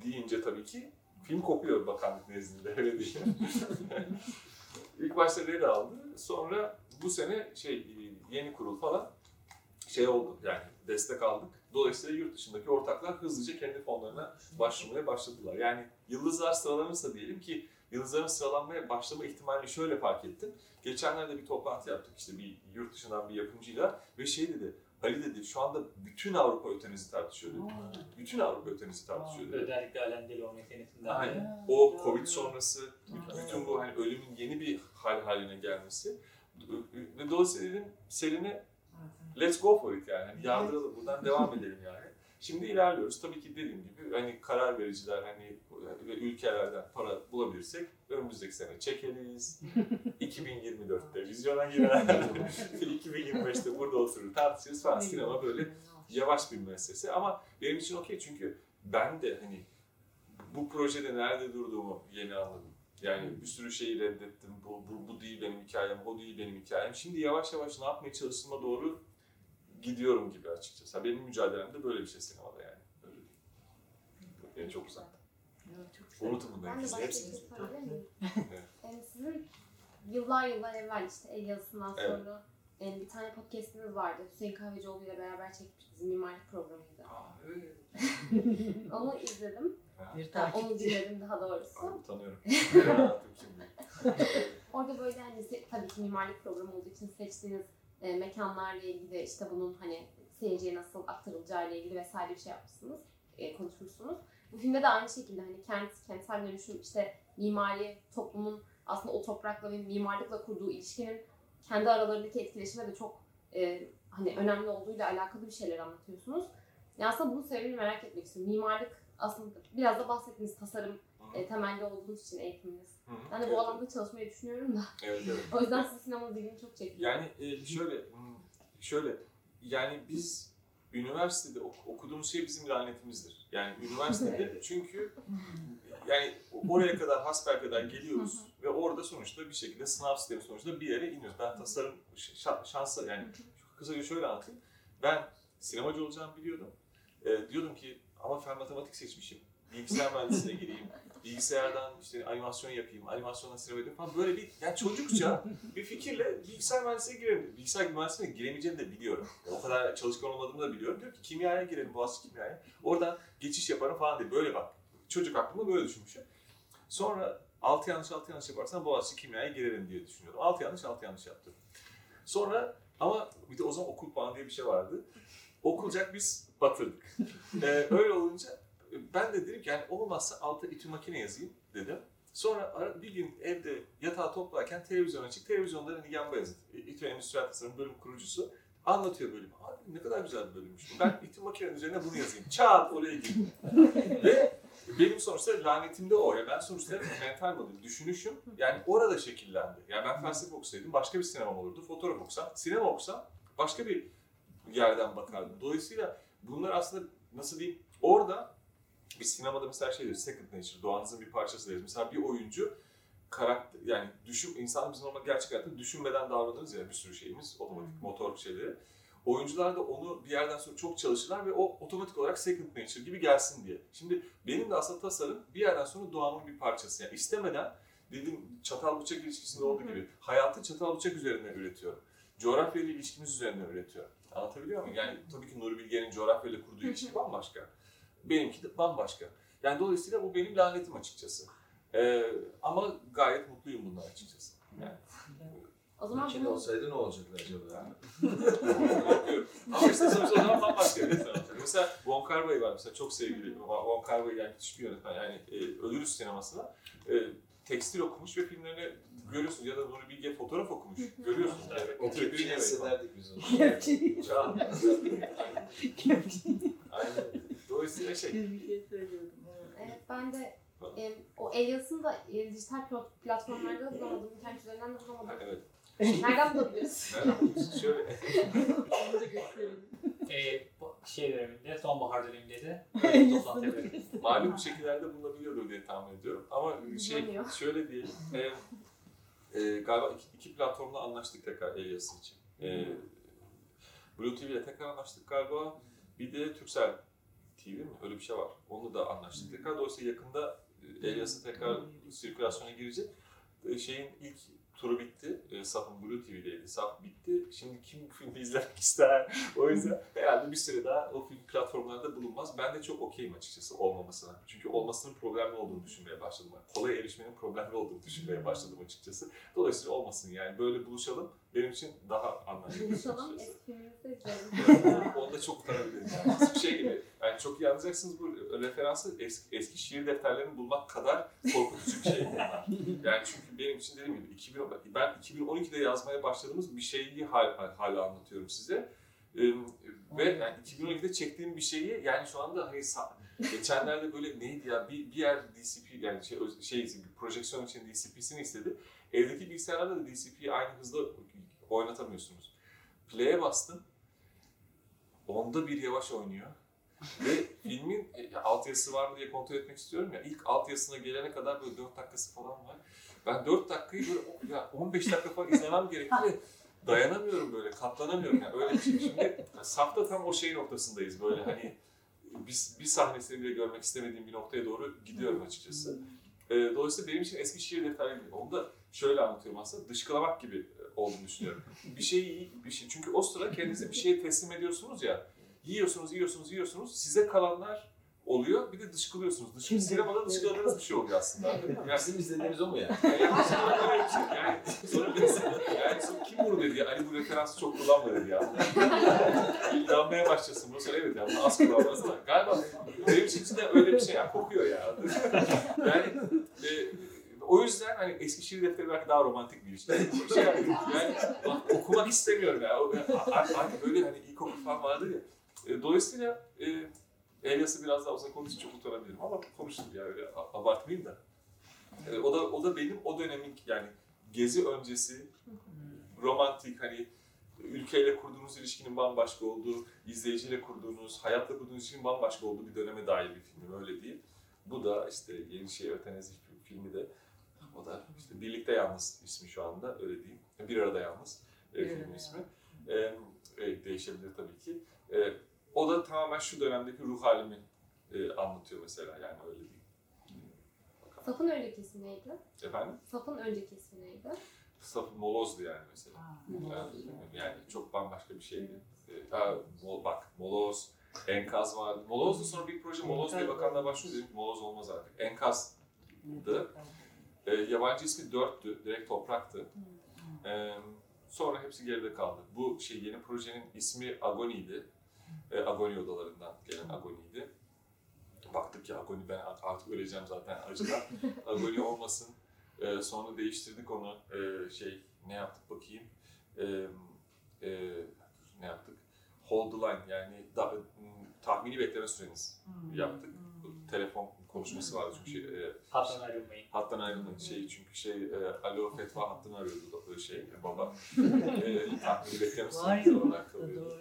deyince tabii ki film kopuyor bakanlık nezdinde öyle değil. İlk başta red aldı. Sonra bu sene şey e, yeni kurul falan şey oldu yani destek aldık. Dolayısıyla yurt dışındaki ortaklar hızlıca kendi fonlarına başvurmaya başladılar. Yani yıldızlar sıralanırsa diyelim ki yıldızların sıralanmaya başlama ihtimalini şöyle fark ettim. Geçenlerde bir toplantı yaptık işte bir yurt dışından bir yapımcıyla ve şey dedi Ali dedi şu anda bütün Avrupa ötenizi tartışıyor dedi. Bütün Avrupa ötenizi tartışıyor dedi. Özellikle Alain Delon meselesinden. Aynen. O Covid sonrası bütün bu hani ölümün yeni bir hal haline gelmesi ve dolayısıyla dedim Selin'e let's go for it yani. Hani yardıralım buradan devam edelim yani. Şimdi ilerliyoruz. Tabii ki dediğim gibi hani karar vericiler hani ve ülkelerden para bulabilirsek önümüzdeki sene çekeriz. 2024'te vizyona girer. 2025'te burada oturur tartışırız falan. Sinema böyle yavaş bir meselesi ama benim için okey çünkü ben de hani bu projede nerede durduğumu yeni anladım. Yani bir sürü şeyi reddettim. Bu, bu, bu değil benim hikayem, o değil benim hikayem. Şimdi yavaş yavaş ne yapmaya çalıştığıma doğru gidiyorum gibi açıkçası. Benim mücadelem de böyle bir şey sinemada yani. Öyle değil. Yani çok uzak. Çok güzel. Unutun bunları. Ben de başka bir Hepsini. şey? Evet. Ee, sizin yıllar yıllar evvel işte el yazısından Evet. sonra e, bir tane podcastiniz vardı. Hüseyin Kahvecioğlu ile beraber çekmiştiniz. Mimarlık programıydı. Aa, evet. Onu izledim. Bir Yani takipçi. onu dinledim daha doğrusu. Anlattım şimdi? Orada böyle hani tabii ki mimarlık programı olduğu için seçtiğiniz e, mekanlarla ilgili işte bunun hani seyirciye nasıl aktarılacağı ile ilgili vesaire bir şey yapmışsınız, e, konuşmuşsunuz. Bu filmde de aynı şekilde hani kent, kentsel dönüşüm işte mimari toplumun aslında o toprakla ve mimarlıkla kurduğu ilişkinin kendi aralarındaki etkileşime de çok e, hani önemli olduğuyla alakalı bir şeyler anlatıyorsunuz. Ya aslında bunun sebebini merak etmek istiyorum. Mimarlık aslında biraz da bahsettiğiniz tasarım e, temelli olduğunuz için eğitiminiz. Hı hı. Ben de Evet, bu alanda çalışmayı düşünüyorum da. Evet, evet. O yüzden sizin sinemanız ilgimi çok çekiyor. Yani e, şöyle, şöyle, yani biz üniversitede ok- okuduğumuz şey bizim lanetimizdir. Yani üniversitede çünkü yani oraya kadar hasbelkader geliyoruz ve orada sonuçta bir şekilde sınav sistemi sonucunda bir yere iniyoruz. Ben tasarım şansa yani kısaca şöyle anlatayım. Ben sinemacı olacağımı biliyordum. E, diyordum ki ama fen matematik seçmişim. Bilgisayar mühendisliğine gireyim. Bilgisayardan işte animasyon yapayım, animasyonla sinema yapayım falan. Böyle bir yani çocukça bir fikirle bilgisayar mühendisliğine girelim. Bilgisayar mühendisliğine giremeyeceğimi de biliyorum. O kadar çalışkan olmadığımı da biliyorum. Diyor ki kimyaya girelim, Boğaziçi kimyaya. Oradan geçiş yaparım falan diye. Böyle bak. Çocuk aklımda böyle düşünmüşüm. Sonra altı yanlış altı yanlış yaparsan Boğaziçi kimyaya girerim diye düşünüyordum. Altı yanlış altı yanlış yaptım. Sonra ama bir de o zaman okul puanı diye bir şey vardı. Okulacak biz batırdık. Ee, öyle olunca ben de dedim ki yani olmazsa alta İTÜ makine yazayım dedim. Sonra bir gün evde yatağı toplarken televizyon açık. Televizyonda Nigan Bayezid, İTÜ Endüstriyel Tasarım bölüm kurucusu anlatıyor bölümü. Abi ne kadar güzel bir bölümmüş. Ben İTÜ makinenin üzerine bunu yazayım. Çat oraya girdim. Ve benim sonuçta lanetimde o. Ya ben sonuçta mental model, düşünüşüm yani orada şekillendi. Yani ben felsefe okusaydım başka bir sinemam olurdu. Fotoğraf okusam, sinema okusam başka bir yerden bakardım. Dolayısıyla bunlar aslında nasıl diyeyim orada biz sinemada mesela şey deriz, second nature, doğanızın bir parçası deriz. Mesela bir oyuncu karakter, yani düşün, insan biz normal gerçek hayatta düşünmeden davranırız ya bir sürü şeyimiz, otomatik motor şeyleri. Oyuncular da onu bir yerden sonra çok çalışırlar ve o otomatik olarak second nature gibi gelsin diye. Şimdi benim de aslında tasarım bir yerden sonra doğamın bir parçası. Yani istemeden dediğim çatal bıçak ilişkisinde olduğu gibi hayatı çatal bıçak üzerinden üretiyorum. Coğrafya ile ilişkimiz üzerinden üretiyorum. Anlatabiliyor muyum? Yani tabii ki Nuri Bilge'nin coğrafya ile kurduğu ilişki bambaşka. Benimki de bambaşka. Yani dolayısıyla bu benim lanetim açıkçası. Ee, ama gayet mutluyum bundan açıkçası. Yani. O zaman bunu olsaydı ne olacaktı acaba? Korkuyorum. Ama işte sonuçta o zaman bambaşka bir insan. Mesela Wong Kar Wai var mesela çok sevgili Wong Kar Wai yani müthiş bir yönetmen yani e, Ölürüz sinemasına e, tekstil okumuş ve filmlerine görüyorsunuz ya da Nuri Bilge fotoğraf okumuş. Görüyorsunuz. Yani. O Evet. hissederdik biz onu. Çağ. Gerçeği. Aynen. Dolayısıyla şey. Bir şey. Evet ben de e, o Elias'ın da e, dijital plat- platformlarda da bulamadım. İnternet üzerinden de Ha, bulamadım. evet. Nereden bulabiliriz? Nereden Şöyle. Onu da gösterelim. Ee, bu şey döneminde, sonbahar döneminde de böyle bir toplantı Elias'ın yapıyoruz. malum şekillerde bulunabiliyordur diye tahmin ediyorum. Ama şey şöyle diyelim. E, e, galiba iki, iki platformla anlaştık tekrar Elias için. E, Blue TV ile tekrar anlaştık galiba. Bir de Turkcell TV mi? Öyle bir şey var. Onu da anlaştık tekrar. Dolayısıyla yakında e, Elias'ın tekrar sirkülasyona girecek. E, şeyin ilk turu bitti. E, Saf'ın Blue TV'deydi. Saf bitti. Şimdi kim bu filmi izlemek ister? O yüzden herhalde bir süre daha o film platformlarda bulunmaz. Ben de çok okeyim açıkçası olmamasına. Çünkü olmasının problemli olduğunu düşünmeye başladım. Kolay erişmenin problemli olduğunu düşünmeye başladım açıkçası. Dolayısıyla olmasın yani. Böyle buluşalım. Benim için daha anlamlı. Buluşalım, açıkçası. eski filmimizi izleyelim. Onda çok utanabilirim. Yani Hiçbir şey gibi. Yani çok iyi anlayacaksınız bu referansı eski, eski şiir defterlerini bulmak kadar korkutucu bir şey bunlar. Yani çünkü benim için dediğim gibi 2000, ben 2012'de yazmaya başladığımız bir şeyi hal, hala anlatıyorum size. Ee, ve yani 2012'de çektiğim bir şeyi yani şu anda hani geçenlerde böyle neydi ya bir, bir yer DCP yani şey, şey bir projeksiyon için DCP'sini istedi. Evdeki bilgisayarlarda da DCP'yi aynı hızda oynatamıyorsunuz. Play'e bastım. Onda bir yavaş oynuyor. Ve filmin e, altyazısı var mı diye kontrol etmek istiyorum ya. İlk altyazısına gelene kadar böyle 4 dakikası falan var. Ben 4 dakikayı böyle ya 15 dakika falan izlemem gerekiyor ve dayanamıyorum böyle, katlanamıyorum yani öyle bir şey. Şimdi safta tam o şey noktasındayız böyle hani bir, bir sahnesini bile görmek istemediğim bir noktaya doğru gidiyorum açıkçası. E, dolayısıyla benim için eski şiir defterleri gibi. Onu da şöyle anlatıyorum aslında. Dışkılamak gibi olduğunu düşünüyorum. Bir iyi bir şey. Çünkü o sıra kendinize bir şeye teslim ediyorsunuz ya. Yiyorsunuz, yiyorsunuz, yiyorsunuz. Size kalanlar oluyor. Bir de dışkılıyorsunuz. Dışkı sinemada dışkıladığınız bir şey oluyor aslında. Yani, Bizim izlediğimiz o mu ya? yani, şey. yani sonra mesela, yani sonra kim bunu dedi ya? Ali bu referansı çok kullanma dedi ya. İnanmaya başlasın. Bu sonra evet ya bunu az kullanmaz ama galiba benim için içinde öyle bir şey ya. Kokuyor ya. yani e, o yüzden hani eski şiir defteri belki daha romantik bir iş. Yani, şey, yani bak, okumak istemiyorum ya. Artık böyle hani ilkokul falan vardır ya. E, dolayısıyla e, Elias'ı biraz daha uzak olduğu için çok utanabilirim ama konuştum ya öyle abartmayayım da. E, o da o da benim o dönemin yani gezi öncesi romantik hani ülkeyle kurduğunuz ilişkinin bambaşka olduğu, izleyiciyle kurduğunuz, hayatla kurduğunuz ilişkinin bambaşka olduğu bir döneme dair bir film öyle değil. Bu da işte Yeni Şey Ötenezi filmi de o da işte Birlikte Yalnız ismi şu anda öyle diyeyim. Bir arada yalnız e, filmin arada ismi. E, e, değişebilir tabii ki. E, o da tamamen şu dönemdeki ruh halimi e, anlatıyor mesela yani öyle diyeyim. Saf'ın önceki ismi neydi? Efendim? Saf'ın önceki ismi neydi? Saf molozdu yani mesela. Yani, yani çok bambaşka bir şeydi. Ee, Ha, mol, bak moloz, enkaz vardı. Moloz'du sonra bir proje moloz diye bakanlar başlıyor dedim moloz olmaz artık. Enkaz'dı. Ee, yabancı ismi dörttü, direkt topraktı. Ee, sonra hepsi geride kaldı. Bu şey yeni projenin ismi Agoni'ydi. Ee, Agoni odalarından gelen Agoni'ydi. Baktık ki Agoni ben artık öleceğim zaten acıdan. Agoni olmasın. Ee, sonra değiştirdik onu. Ee, şey ne yaptık bakayım. Ee, e, ne yaptık? Hold the line yani da, tahmini bekleme süreniz yaptık. Bu telefon konuşması vardı çünkü şey, e, Hattan ayrılmayın. hattan ayrılma şey çünkü şey e, alo fetva hattını arıyordu da böyle şey baba. e, tahmini bekleme Var süreniz ya olarak kalıyordu.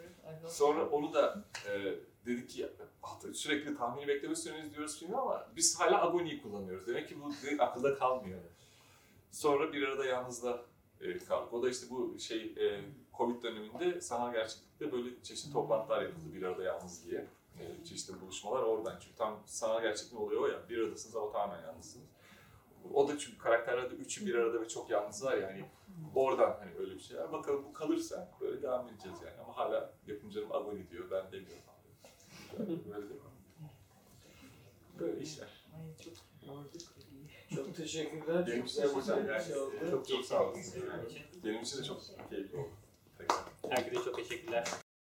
Sonra onu da e, dedik ki "Ah, sürekli tahmini bekleme süreniz diyoruz filmi ama biz hala agoniyi kullanıyoruz. Demek ki bu direkt akılda kalmıyor. Sonra bir arada yalnızda e, kaldık. O da işte bu şey e, Covid döneminde sanal gerçeklikte böyle çeşitli toplantılar yapıldı bir arada yalnız diye. Çeşitli buluşmalar oradan. Çünkü tam sanal gerçeklik oluyor o ya. Bir aradasınız ama tamamen yalnızsınız. O da çünkü karakterlerde üçü bir arada ve çok yalnızlar yani. Oradan hani öyle bir şey var. Bakalım bu kalırsa böyle devam edeceğiz yani. Ama hala yapımcım agoni diyor, ben demiyorum. Böyle değil mi? Böyle işler. Ay çok. Çok teşekkürler. Benim Çok için de yani şey çok çok sağ olun. Benim için. Benim için de çok keyifli oldu. Tekrar. Herkese çok teşekkürler.